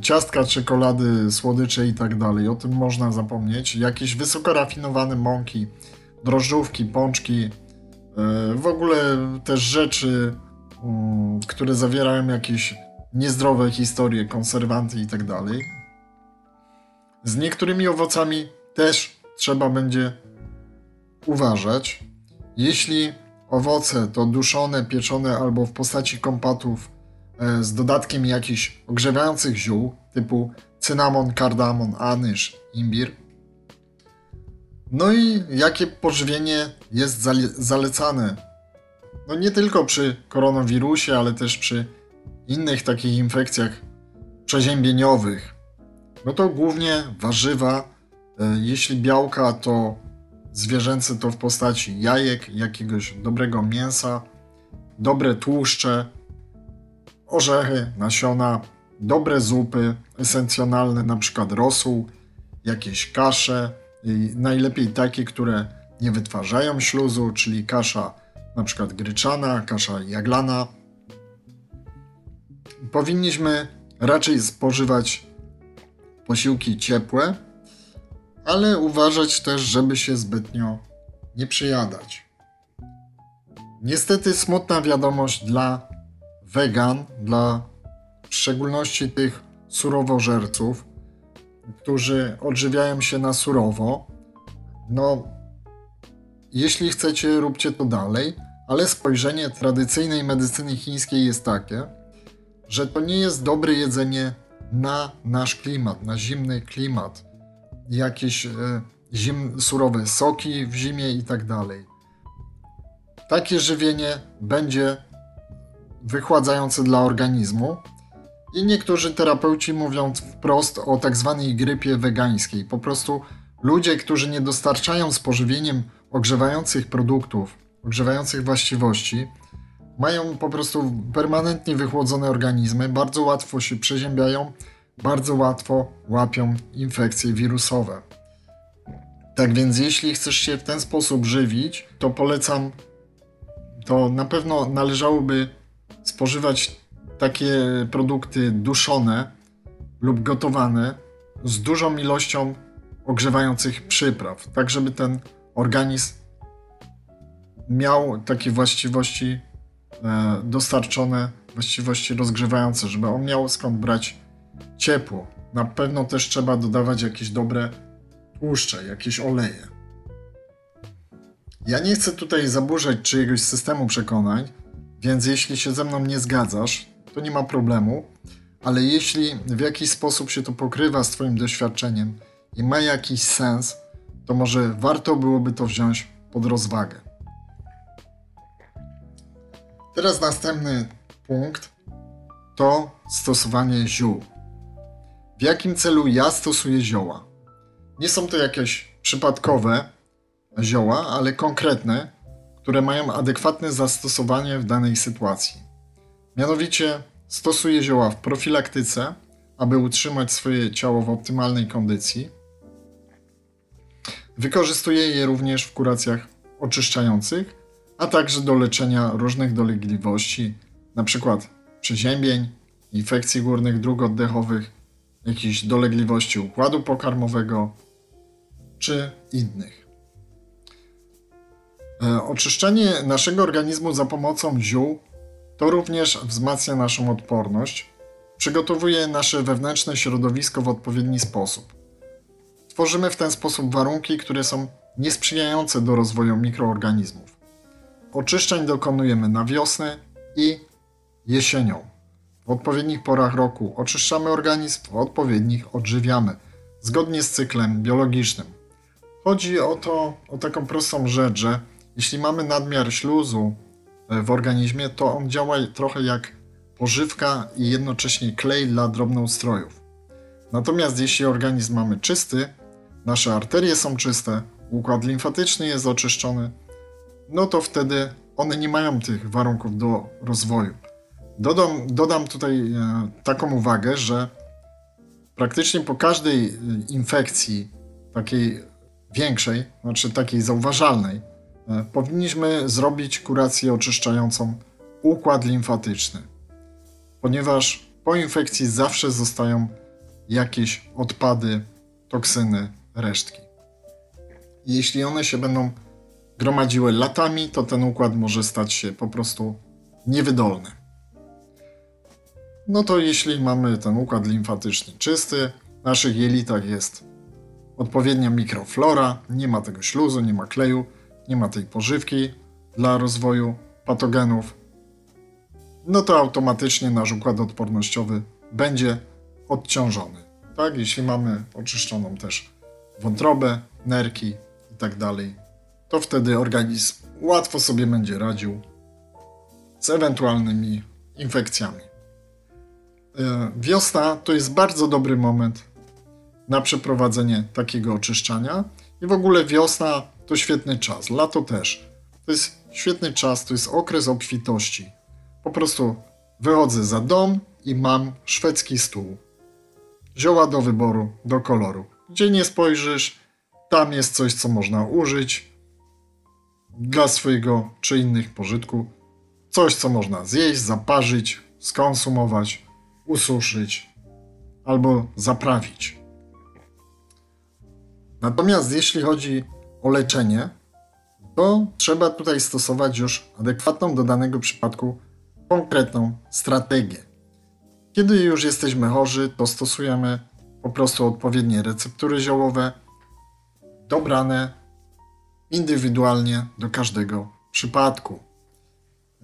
ciastka, czekolady, słodycze i tak dalej. O tym można zapomnieć. Jakieś wysoko rafinowane mąki, drożdżówki, pączki, E, w ogóle też rzeczy, mm, które zawierają jakieś niezdrowe historie, konserwanty i tak dalej. Z niektórymi owocami też trzeba będzie uważać. Jeśli owoce to duszone, pieczone albo w postaci kompatów z dodatkiem jakichś ogrzewających ziół typu cynamon, kardamon, anyż, imbir, no i jakie pożywienie jest zalecane? No nie tylko przy koronawirusie, ale też przy innych takich infekcjach przeziębieniowych. No to głównie warzywa, e, jeśli białka to zwierzęce to w postaci jajek, jakiegoś dobrego mięsa, dobre tłuszcze, orzechy, nasiona, dobre zupy esencjonalne, na przykład rosół, jakieś kasze, najlepiej takie, które nie wytwarzają śluzu, czyli kasza na przykład gryczana, kasza jaglana. Powinniśmy raczej spożywać posiłki ciepłe, ale uważać też, żeby się zbytnio nie przyjadać. Niestety smutna wiadomość dla wegan, dla w szczególności tych surowożerców, którzy odżywiają się na surowo. No, jeśli chcecie, róbcie to dalej, ale spojrzenie tradycyjnej medycyny chińskiej jest takie, że to nie jest dobre jedzenie na nasz klimat, na zimny klimat. Jakieś e, zim, surowe soki w zimie i tak dalej. Takie żywienie będzie wychładzające dla organizmu. I niektórzy terapeuci mówią wprost o tak zwanej grypie wegańskiej. Po prostu ludzie, którzy nie dostarczają z pożywieniem ogrzewających produktów, ogrzewających właściwości, mają po prostu permanentnie wychłodzone organizmy, bardzo łatwo się przeziębiają, bardzo łatwo łapią infekcje wirusowe. Tak więc, jeśli chcesz się w ten sposób żywić, to polecam, to na pewno należałoby spożywać takie produkty duszone lub gotowane z dużą ilością ogrzewających przypraw, tak żeby ten organizm miał takie właściwości e, dostarczone, właściwości rozgrzewające, żeby on miał skąd brać ciepło. Na pewno też trzeba dodawać jakieś dobre tłuszcze, jakieś oleje. Ja nie chcę tutaj zaburzać czyjegoś systemu przekonań, więc jeśli się ze mną nie zgadzasz, to nie ma problemu, ale jeśli w jakiś sposób się to pokrywa z Twoim doświadczeniem i ma jakiś sens, to może warto byłoby to wziąć pod rozwagę. Teraz następny punkt to stosowanie ziół. W jakim celu ja stosuję zioła? Nie są to jakieś przypadkowe zioła, ale konkretne, które mają adekwatne zastosowanie w danej sytuacji. Mianowicie stosuję zioła w profilaktyce, aby utrzymać swoje ciało w optymalnej kondycji. Wykorzystuję je również w kuracjach oczyszczających, a także do leczenia różnych dolegliwości, np. przeziębień, infekcji górnych dróg oddechowych, jakichś dolegliwości układu pokarmowego czy innych. E, oczyszczenie naszego organizmu za pomocą ziół to również wzmacnia naszą odporność, przygotowuje nasze wewnętrzne środowisko w odpowiedni sposób. Tworzymy w ten sposób warunki, które są niesprzyjające do rozwoju mikroorganizmów. Oczyszczeń dokonujemy na wiosnę i jesienią. W odpowiednich porach roku oczyszczamy organizm, w odpowiednich odżywiamy, zgodnie z cyklem biologicznym. Chodzi o to, o taką prostą rzecz, że jeśli mamy nadmiar śluzu e, w organizmie, to on działa trochę jak pożywka i jednocześnie klej dla drobnoustrojów. Natomiast jeśli organizm mamy czysty, nasze arterie są czyste, układ limfatyczny jest oczyszczony, no to wtedy one nie mają tych warunków do rozwoju. Dodam, dodam tutaj e, taką uwagę, że praktycznie po każdej e, infekcji, takiej większej, znaczy takiej zauważalnej, powinniśmy zrobić kurację oczyszczającą układ limfatyczny, ponieważ po infekcji zawsze zostają jakieś odpady, toksyny, resztki. Jeśli one się będą gromadziły latami, to ten układ może stać się po prostu niewydolny. No to jeśli mamy ten układ limfatyczny czysty, w naszych jelitach jest odpowiednia mikroflora, nie ma tego śluzu, nie ma kleju, nie ma tej pożywki dla rozwoju patogenów, no to automatycznie nasz układ odpornościowy będzie odciążony. Tak, jeśli mamy oczyszczoną też wątrobę, nerki i tak dalej, to wtedy organizm łatwo sobie będzie radził z ewentualnymi infekcjami. E, wiosna to jest bardzo dobry moment na przeprowadzenie takiego oczyszczania i w ogóle wiosna to świetny czas, lato też. To jest świetny czas, to jest okres obfitości. Po prostu wychodzę za dom i mam szwedzki stół. Zioła do wyboru, do koloru. Gdzie nie spojrzysz, tam jest coś, co można użyć dla swojego czy innych pożytku. Coś, co można zjeść, zaparzyć, skonsumować, ususzyć albo zaprawić. Natomiast jeśli chodzi o leczenie, to trzeba tutaj stosować już adekwatną do danego przypadku konkretną strategię. Kiedy już jesteśmy chorzy, to stosujemy po prostu odpowiednie receptury ziołowe, dobrane indywidualnie do każdego przypadku.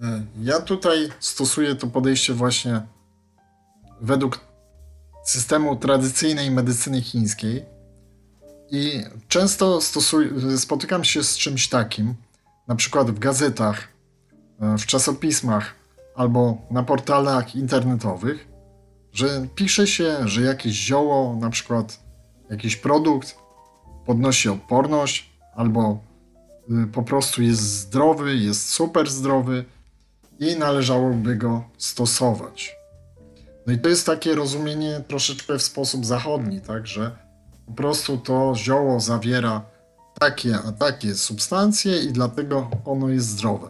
E, ja tutaj stosuję to podejście właśnie według systemu tradycyjnej medycyny chińskiej i często spotykam się z czymś takim, na przykład w gazetach, e, w czasopismach albo na portalach internetowych, że pisze się, że jakieś zioło, na przykład jakiś produkt podnosi odporność albo y, po prostu jest zdrowy, jest super zdrowy i należałoby go stosować. No i to jest takie rozumienie troszeczkę w sposób zachodni, tak, że po prostu to zioło zawiera takie a takie substancje i dlatego ono jest zdrowe.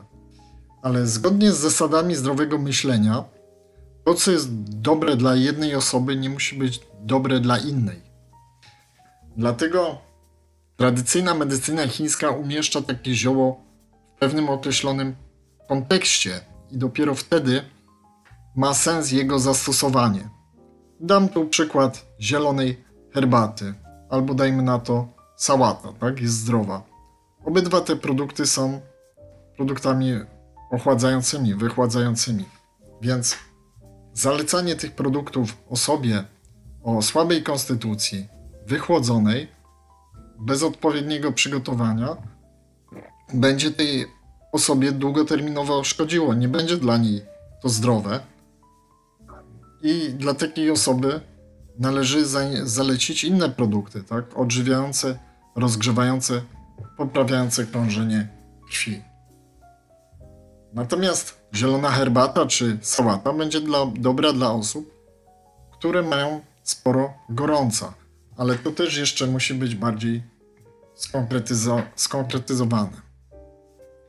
Ale zgodnie z zasadami zdrowego myślenia, to co jest dobre dla jednej osoby nie musi być dobre dla innej. Dlatego tradycyjna medycyna chińska umieszcza takie zioło w pewnym określonym kontekście i dopiero wtedy ma sens jego zastosowanie. Dam tu przykład zielonej herbaty, albo dajmy na to sałata, tak? Jest zdrowa. Obydwa te produkty są produktami ochładzającymi, wychładzającymi. Więc zalecanie tych produktów osobie o słabej konstytucji, wychłodzonej, bez odpowiedniego przygotowania, będzie tej osobie długoterminowo szkodziło. Nie będzie dla niej to zdrowe, i dla takiej osoby należy zalecić inne produkty, tak? Odżywiające, rozgrzewające, poprawiające krążenie krwi. Natomiast zielona herbata czy sałata będzie dla, dobra dla osób, które mają sporo gorąca, ale to też jeszcze musi być bardziej skonkretyzo skonkretyzowane.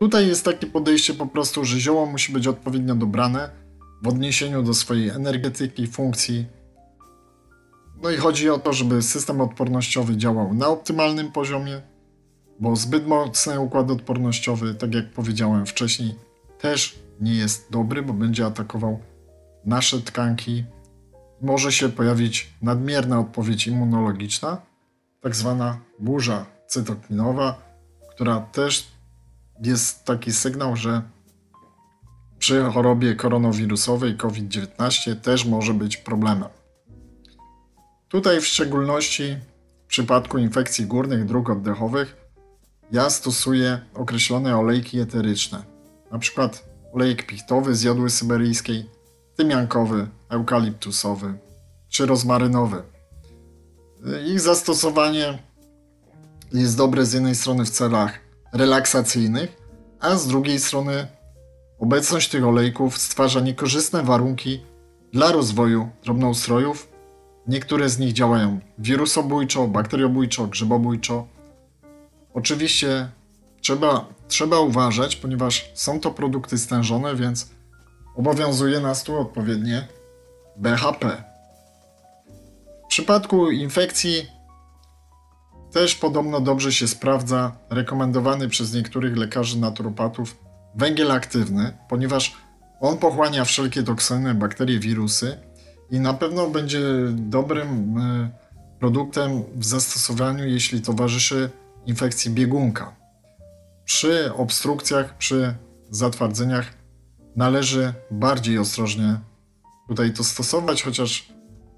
Tutaj jest takie podejście po prostu, że zioło musi być odpowiednio dobrane, w odniesieniu do swojej energetyki, funkcji. No i chodzi o to, żeby system odpornościowy działał na optymalnym poziomie, bo zbyt mocny układ odpornościowy, tak jak powiedziałem wcześniej, też nie jest dobry, bo będzie atakował nasze tkanki. Może się pojawić nadmierna odpowiedź immunologiczna, tak zwana burza cytokinowa, która też jest taki sygnał, że przy chorobie koronawirusowej COVID-19 też może być problemem. Tutaj w szczególności w przypadku infekcji górnych dróg oddechowych ja stosuję określone olejki eteryczne, na przykład olejek pichtowy z jodły syberyjskiej, tymiankowy, eukaliptusowy czy rozmarynowy. Ich zastosowanie jest dobre z jednej strony w celach relaksacyjnych, a z drugiej strony Obecność tych olejków stwarza niekorzystne warunki dla rozwoju drobnoustrojów. Niektóre z nich działają wirusobójczo, bakteriobójczo, grzybobójczo. Oczywiście trzeba, trzeba uważać, ponieważ są to produkty stężone, więc obowiązuje nas tu odpowiednie BHP. W przypadku infekcji też podobno dobrze się sprawdza rekomendowany przez niektórych lekarzy naturopatów węgiel aktywny, ponieważ on pochłania wszelkie toksyny, bakterie, wirusy i na pewno będzie dobrym e, produktem w zastosowaniu, jeśli towarzyszy infekcji biegunka. Przy obstrukcjach, przy zatwardzeniach należy bardziej ostrożnie tutaj to stosować, chociaż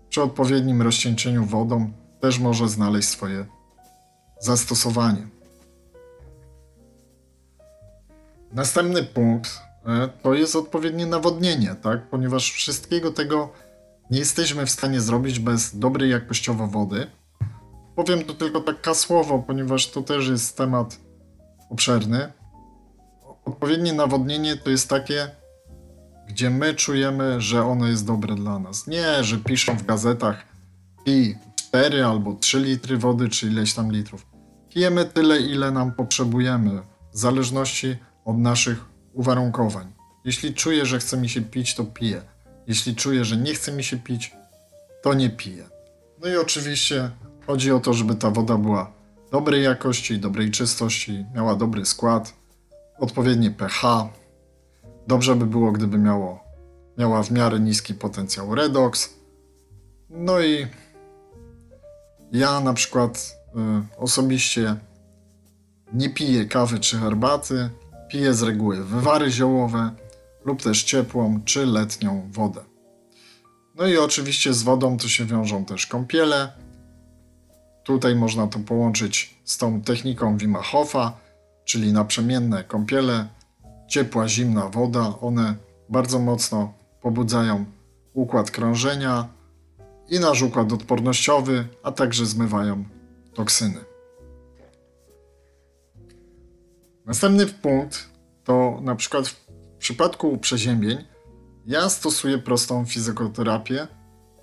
przy odpowiednim rozcieńczeniu wodą też może znaleźć swoje zastosowanie. Następny punkt e, to jest odpowiednie nawodnienie, tak? Ponieważ wszystkiego tego nie jesteśmy w stanie zrobić bez dobrej jakościowo wody. Powiem to tylko tak kasłowo, ponieważ to też jest temat obszerny. Odpowiednie nawodnienie to jest takie, gdzie my czujemy, że ono jest dobre dla nas. Nie, że piszą w gazetach pij 4 albo 3 litry wody, czy ileś tam litrów. Pijemy tyle, ile nam potrzebujemy, w zależności od naszych uwarunkowań. Jeśli czuję, że chce mi się pić, to piję. Jeśli czuję, że nie chce mi się pić, to nie piję. No i oczywiście chodzi o to, żeby ta woda była dobrej jakości, dobrej czystości, miała dobry skład, odpowiednie pH. Dobrze by było, gdyby miało, miała w miarę niski potencjał redox. No i ja na przykład y, osobiście nie piję kawy czy herbaty, piję z reguły wywary ziołowe lub też ciepłą czy letnią wodę. No i oczywiście z wodą to się wiążą też kąpiele. Tutaj można to połączyć z tą techniką Wima Hofa, czyli naprzemienne kąpiele, ciepła, zimna woda. One bardzo mocno pobudzają układ krążenia i nasz układ odpornościowy, a także zmywają toksyny. Następny punkt to na przykład w przypadku przeziębień ja stosuję prostą fizjoterapię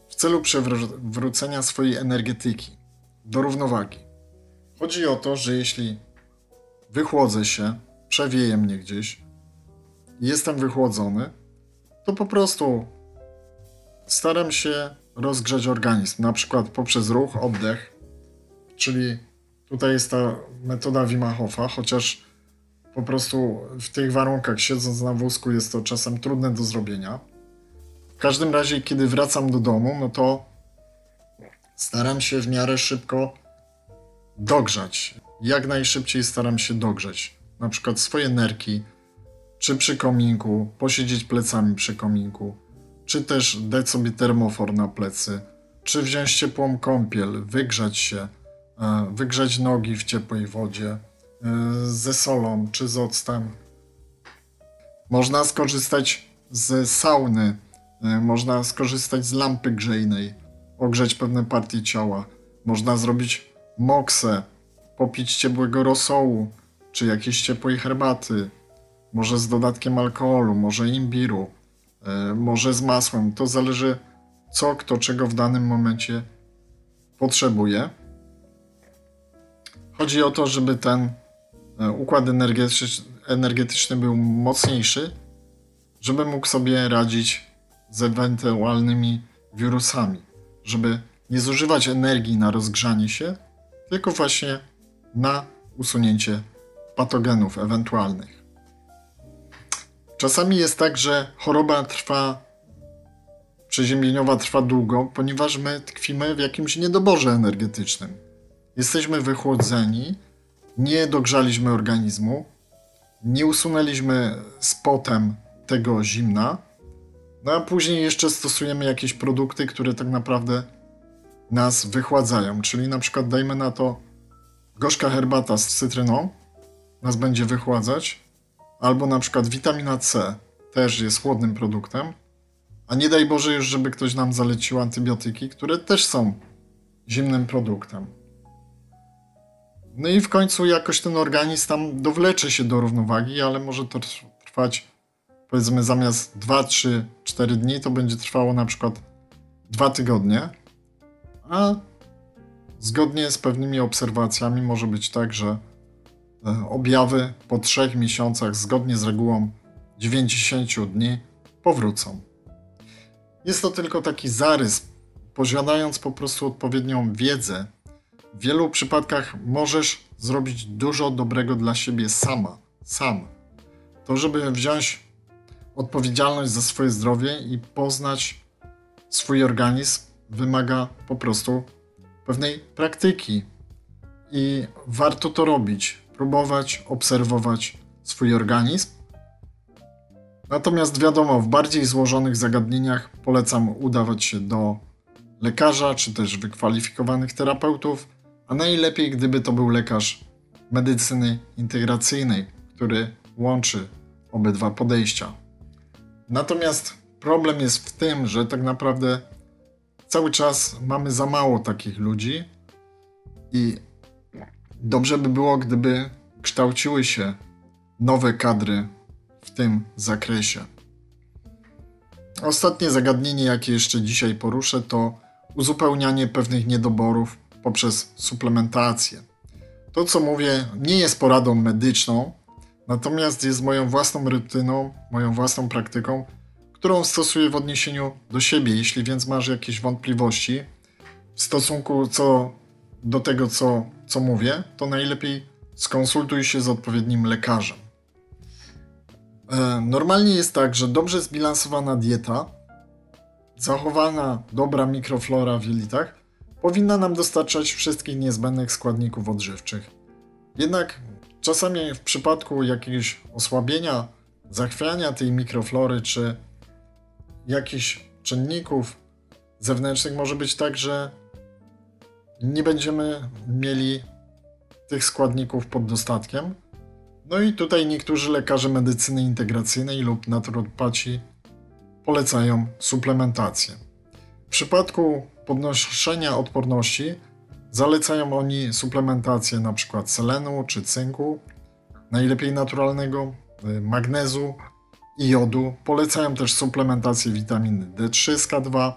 w celu przywrócenia swojej energetyki do równowagi. Chodzi o to, że jeśli wychłodzę się, przewieje mnie gdzieś, jestem wychłodzony, to po prostu staram się rozgrzać organizm, na przykład poprzez ruch, oddech, czyli tutaj jest ta metoda Wima Hofa, chociaż po prostu w tych warunkach, siedząc na wózku, jest to czasem trudne do zrobienia. W każdym razie, kiedy wracam do domu, no to staram się w miarę szybko dogrzać. Jak najszybciej staram się dogrzać. Na przykład swoje nerki, czy przy kominku, posiedzieć plecami przy kominku, czy też dać sobie termofor na plecy, czy wziąć ciepłą kąpiel, wygrzać się, e, wygrzać nogi w ciepłej wodzie ze solą czy z octem. Można skorzystać z sauny, e, można skorzystać z lampy grzejnej, ogrzeć pewne partie ciała. Można zrobić moksę, popić ciepłego rosołu czy jakiejś ciepłej herbaty, może z dodatkiem alkoholu, może imbiru, e, może z masłem. To zależy co kto czego w danym momencie potrzebuje. Chodzi o to, żeby ten układ energetyczny, energetyczny był mocniejszy, żeby mógł sobie radzić z ewentualnymi wirusami, żeby nie zużywać energii na rozgrzanie się, tylko właśnie na usunięcie patogenów ewentualnych. Czasami jest tak, że choroba trwa, przeziębieniowa trwa długo, ponieważ my tkwimy w jakimś niedoborze energetycznym. Jesteśmy wychłodzeni, nie dogrzaliśmy organizmu, nie usunęliśmy z potem tego zimna, no a później jeszcze stosujemy jakieś produkty, które tak naprawdę nas wychładzają. Czyli na przykład dajmy na to gorzka herbata z cytryną nas będzie wychładzać, albo na przykład witamina C też jest chłodnym produktem, a nie daj Boże już, żeby ktoś nam zalecił antybiotyki, które też są zimnym produktem. No i w końcu jakoś ten organizm tam dowlecze się do równowagi, ale może to trwać powiedzmy zamiast 2, 3, 4 dni, to będzie trwało na przykład 2 tygodnie. A zgodnie z pewnymi obserwacjami może być tak, że e, objawy po 3 miesiącach, zgodnie z regułą 90 dni, powrócą. Jest to tylko taki zarys, posiadając po prostu odpowiednią wiedzę w wielu przypadkach możesz zrobić dużo dobrego dla siebie sama, sam. To, żeby wziąć odpowiedzialność za swoje zdrowie i poznać swój organizm, wymaga po prostu pewnej praktyki. I warto to robić, próbować obserwować swój organizm. Natomiast wiadomo, w bardziej złożonych zagadnieniach polecam udawać się do lekarza czy też wykwalifikowanych terapeutów a najlepiej gdyby to był lekarz medycyny integracyjnej, który łączy obydwa podejścia. Natomiast problem jest w tym, że tak naprawdę cały czas mamy za mało takich ludzi i dobrze by było, gdyby kształciły się nowe kadry w tym zakresie. Ostatnie zagadnienie, jakie jeszcze dzisiaj poruszę, to uzupełnianie pewnych niedoborów poprzez suplementację. To, co mówię, nie jest poradą medyczną, natomiast jest moją własną rutyną, moją własną praktyką, którą stosuję w odniesieniu do siebie. Jeśli więc masz jakieś wątpliwości w stosunku co, do tego, co, co mówię, to najlepiej skonsultuj się z odpowiednim lekarzem. E, normalnie jest tak, że dobrze zbilansowana dieta, zachowana dobra mikroflora w jelitach, powinna nam dostarczać wszystkich niezbędnych składników odżywczych. Jednak czasami w przypadku jakiegoś osłabienia, zachwiania tej mikroflory czy jakichś czynników zewnętrznych może być tak, że nie będziemy mieli tych składników pod dostatkiem. No i tutaj niektórzy lekarze medycyny integracyjnej lub naturopaci polecają suplementację. W przypadku podnoszenia odporności zalecają oni suplementację np. selenu czy cynku, najlepiej naturalnego, y, magnezu i jodu. Polecają też suplementację witaminy D3 z K2.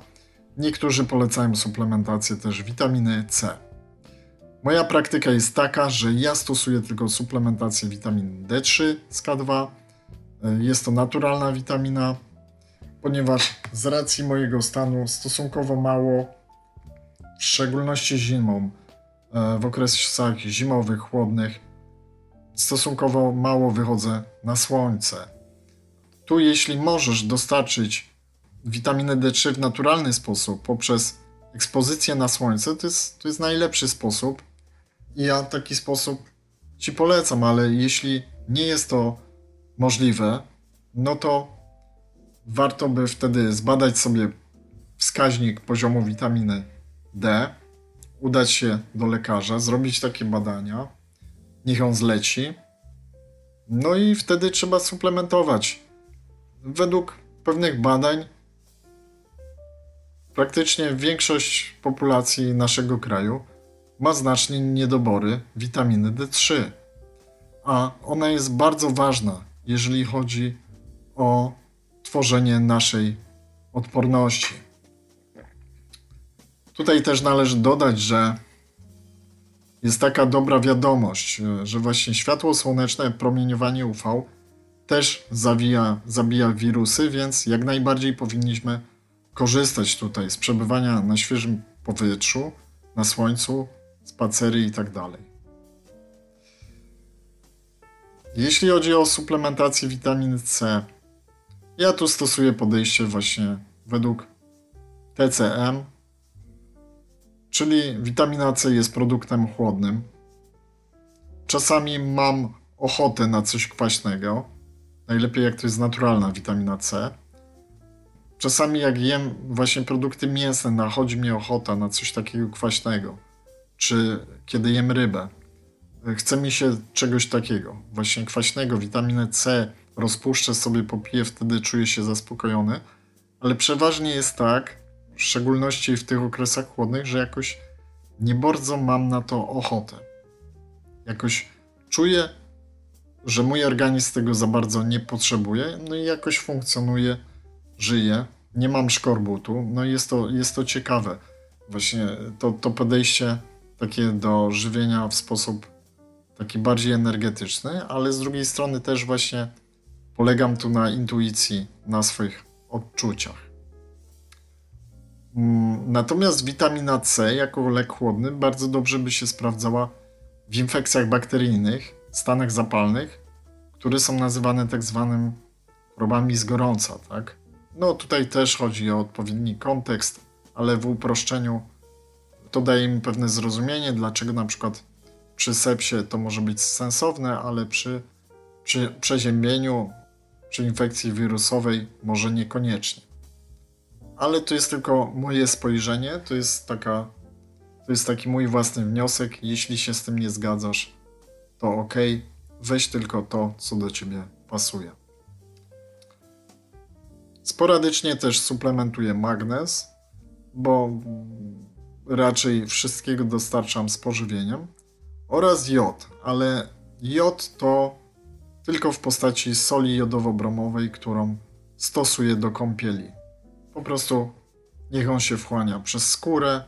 Niektórzy polecają suplementację też witaminy C. Moja praktyka jest taka, że ja stosuję tylko suplementację witaminy D3 z K2. Y, jest to naturalna witamina, ponieważ z racji mojego stanu stosunkowo mało w szczególności zimą, e, w okresach zimowych, chłodnych, stosunkowo mało wychodzę na słońce. Tu, jeśli możesz dostarczyć witaminę D3 w naturalny sposób poprzez ekspozycję na słońce, to jest, to jest najlepszy sposób. I ja taki sposób Ci polecam, ale jeśli nie jest to możliwe, no to warto by wtedy zbadać sobie wskaźnik poziomu witaminy D, udać się do lekarza, zrobić takie badania, niech on zleci. No i wtedy trzeba suplementować. Według pewnych badań, praktycznie większość populacji naszego kraju ma znacznie niedobory witaminy D3, a ona jest bardzo ważna, jeżeli chodzi o tworzenie naszej odporności. Tutaj też należy dodać, że jest taka dobra wiadomość, e, że właśnie światło słoneczne, promieniowanie UV też zawija, zabija wirusy, więc jak najbardziej powinniśmy korzystać tutaj z przebywania na świeżym powietrzu, na słońcu, spacery i tak. Jeśli chodzi o suplementację witaminy C, ja tu stosuję podejście właśnie według TCM, czyli witamina C jest produktem chłodnym. Czasami mam ochotę na coś kwaśnego. Najlepiej jak to jest naturalna witamina C. Czasami jak jem właśnie produkty mięsne, nachodzi mnie ochota na coś takiego kwaśnego. Czy kiedy jem rybę, chce mi się czegoś takiego, właśnie kwaśnego, witaminę C, rozpuszczę sobie, popiję, wtedy czuję się zaspokojony. Ale przeważnie jest tak, w szczególności w tych okresach chłodnych, że jakoś nie bardzo mam na to ochotę. Jakoś czuję, że mój organizm tego za bardzo nie potrzebuje, no i jakoś funkcjonuje, żyje, nie mam szkorbutu, no i jest to, jest to ciekawe. Właśnie to, to podejście takie do żywienia w sposób taki bardziej energetyczny, ale z drugiej strony też właśnie polegam tu na intuicji, na swoich odczuciach. Mm, natomiast witamina C jako lek chłodny bardzo dobrze by się sprawdzała w infekcjach bakteryjnych, stanach zapalnych, które są nazywane tak zwanym chorobami z gorąca, tak? No tutaj też chodzi o odpowiedni kontekst, ale w uproszczeniu to daje mi pewne zrozumienie, dlaczego na przykład przy sepsie to może być sensowne, ale przy, przy przeziębieniu, przy infekcji wirusowej może niekoniecznie ale to jest tylko moje spojrzenie, to jest taka, to jest taki mój własny wniosek. Jeśli się z tym nie zgadzasz, to ok, weź tylko to, co do ciebie pasuje. Sporadycznie też suplementuję magnez, bo raczej wszystkiego dostarczam z pożywieniem oraz jod, ale jod to tylko w postaci soli jodowo-bromowej, którą stosuję do kąpieli. Po prostu niech on się wchłania przez skórę,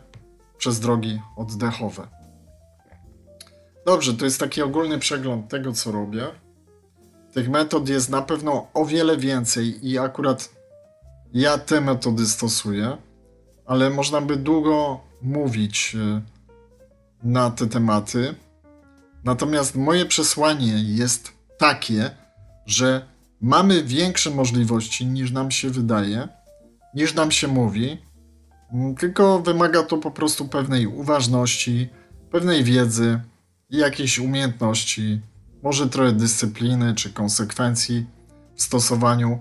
przez drogi oddechowe. Dobrze, to jest taki ogólny przegląd tego, co robię. Tych metod jest na pewno o wiele więcej i akurat ja te metody stosuję, ale można by długo mówić y, na te tematy. Natomiast moje przesłanie jest takie, że mamy większe możliwości niż nam się wydaje, niż nam się mówi, mm, tylko wymaga to po prostu pewnej uważności, pewnej wiedzy i jakiejś umiejętności, może trochę dyscypliny czy konsekwencji w stosowaniu.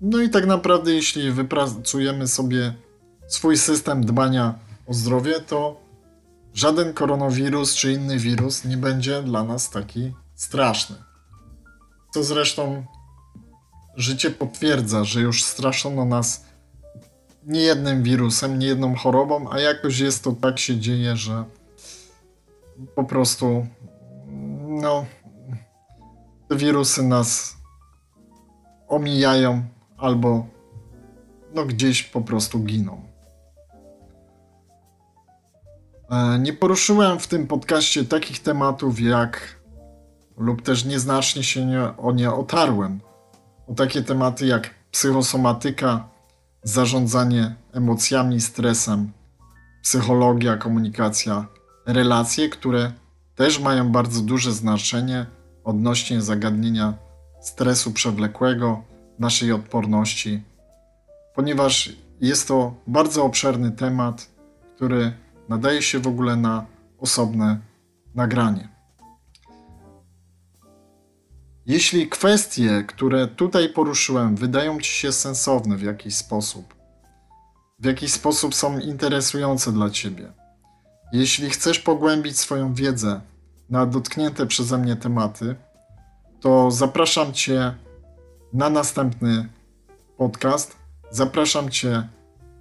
No i tak naprawdę, jeśli wypracujemy sobie swój system dbania o zdrowie, to żaden koronawirus czy inny wirus nie będzie dla nas taki straszny. Co zresztą życie potwierdza, że już straszono nas nie jednym wirusem, nie jedną chorobą, a jakoś jest to tak się dzieje, że po prostu no te wirusy nas omijają albo no gdzieś po prostu giną. E, nie poruszyłem w tym podcaście takich tematów jak, lub też nieznacznie się nie, o nie otarłem, o takie tematy jak psychosomatyka, zarządzanie emocjami, stresem, psychologia, komunikacja, relacje, które też mają bardzo duże znaczenie odnośnie zagadnienia stresu przewlekłego, naszej odporności, ponieważ jest to bardzo obszerny temat, który nadaje się w ogóle na osobne nagranie. Jeśli kwestie, które tutaj poruszyłem, wydają Ci się sensowne w jakiś sposób, w jakiś sposób są interesujące dla Ciebie, jeśli chcesz pogłębić swoją wiedzę na dotknięte przeze mnie tematy, to zapraszam Cię na następny podcast. Zapraszam Cię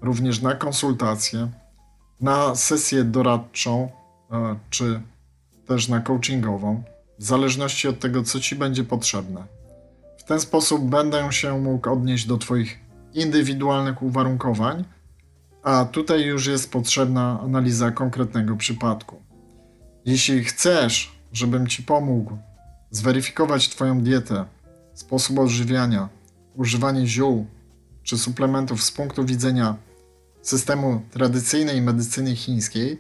również na konsultację na sesję doradczą, e, czy też na coachingową, w zależności od tego, co Ci będzie potrzebne. W ten sposób będę się mógł odnieść do Twoich indywidualnych uwarunkowań, a tutaj już jest potrzebna analiza konkretnego przypadku. Jeśli chcesz, żebym Ci pomógł zweryfikować Twoją dietę, sposób odżywiania, używanie ziół czy suplementów z punktu widzenia systemu tradycyjnej medycyny chińskiej,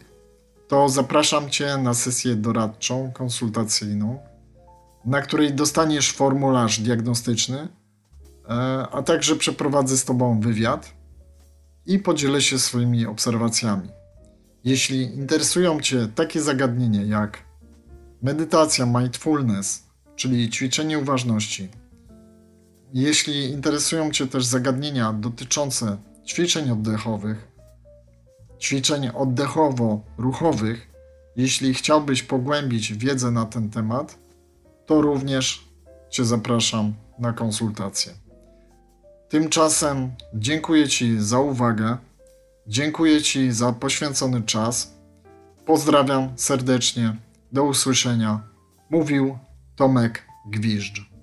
to zapraszam Cię na sesję doradczą, konsultacyjną, na której dostaniesz formularz diagnostyczny, e, a także przeprowadzę z Tobą wywiad i podzielę się swoimi obserwacjami. Jeśli interesują Cię takie zagadnienia jak medytacja, mindfulness, czyli ćwiczenie uważności, jeśli interesują Cię też zagadnienia dotyczące ćwiczeń oddechowych, ćwiczeń oddechowo-ruchowych, jeśli chciałbyś pogłębić wiedzę na ten temat, to również Cię zapraszam na konsultację. Tymczasem dziękuję Ci za uwagę, dziękuję Ci za poświęcony czas. Pozdrawiam serdecznie, do usłyszenia. Mówił Tomek Gwiżdż.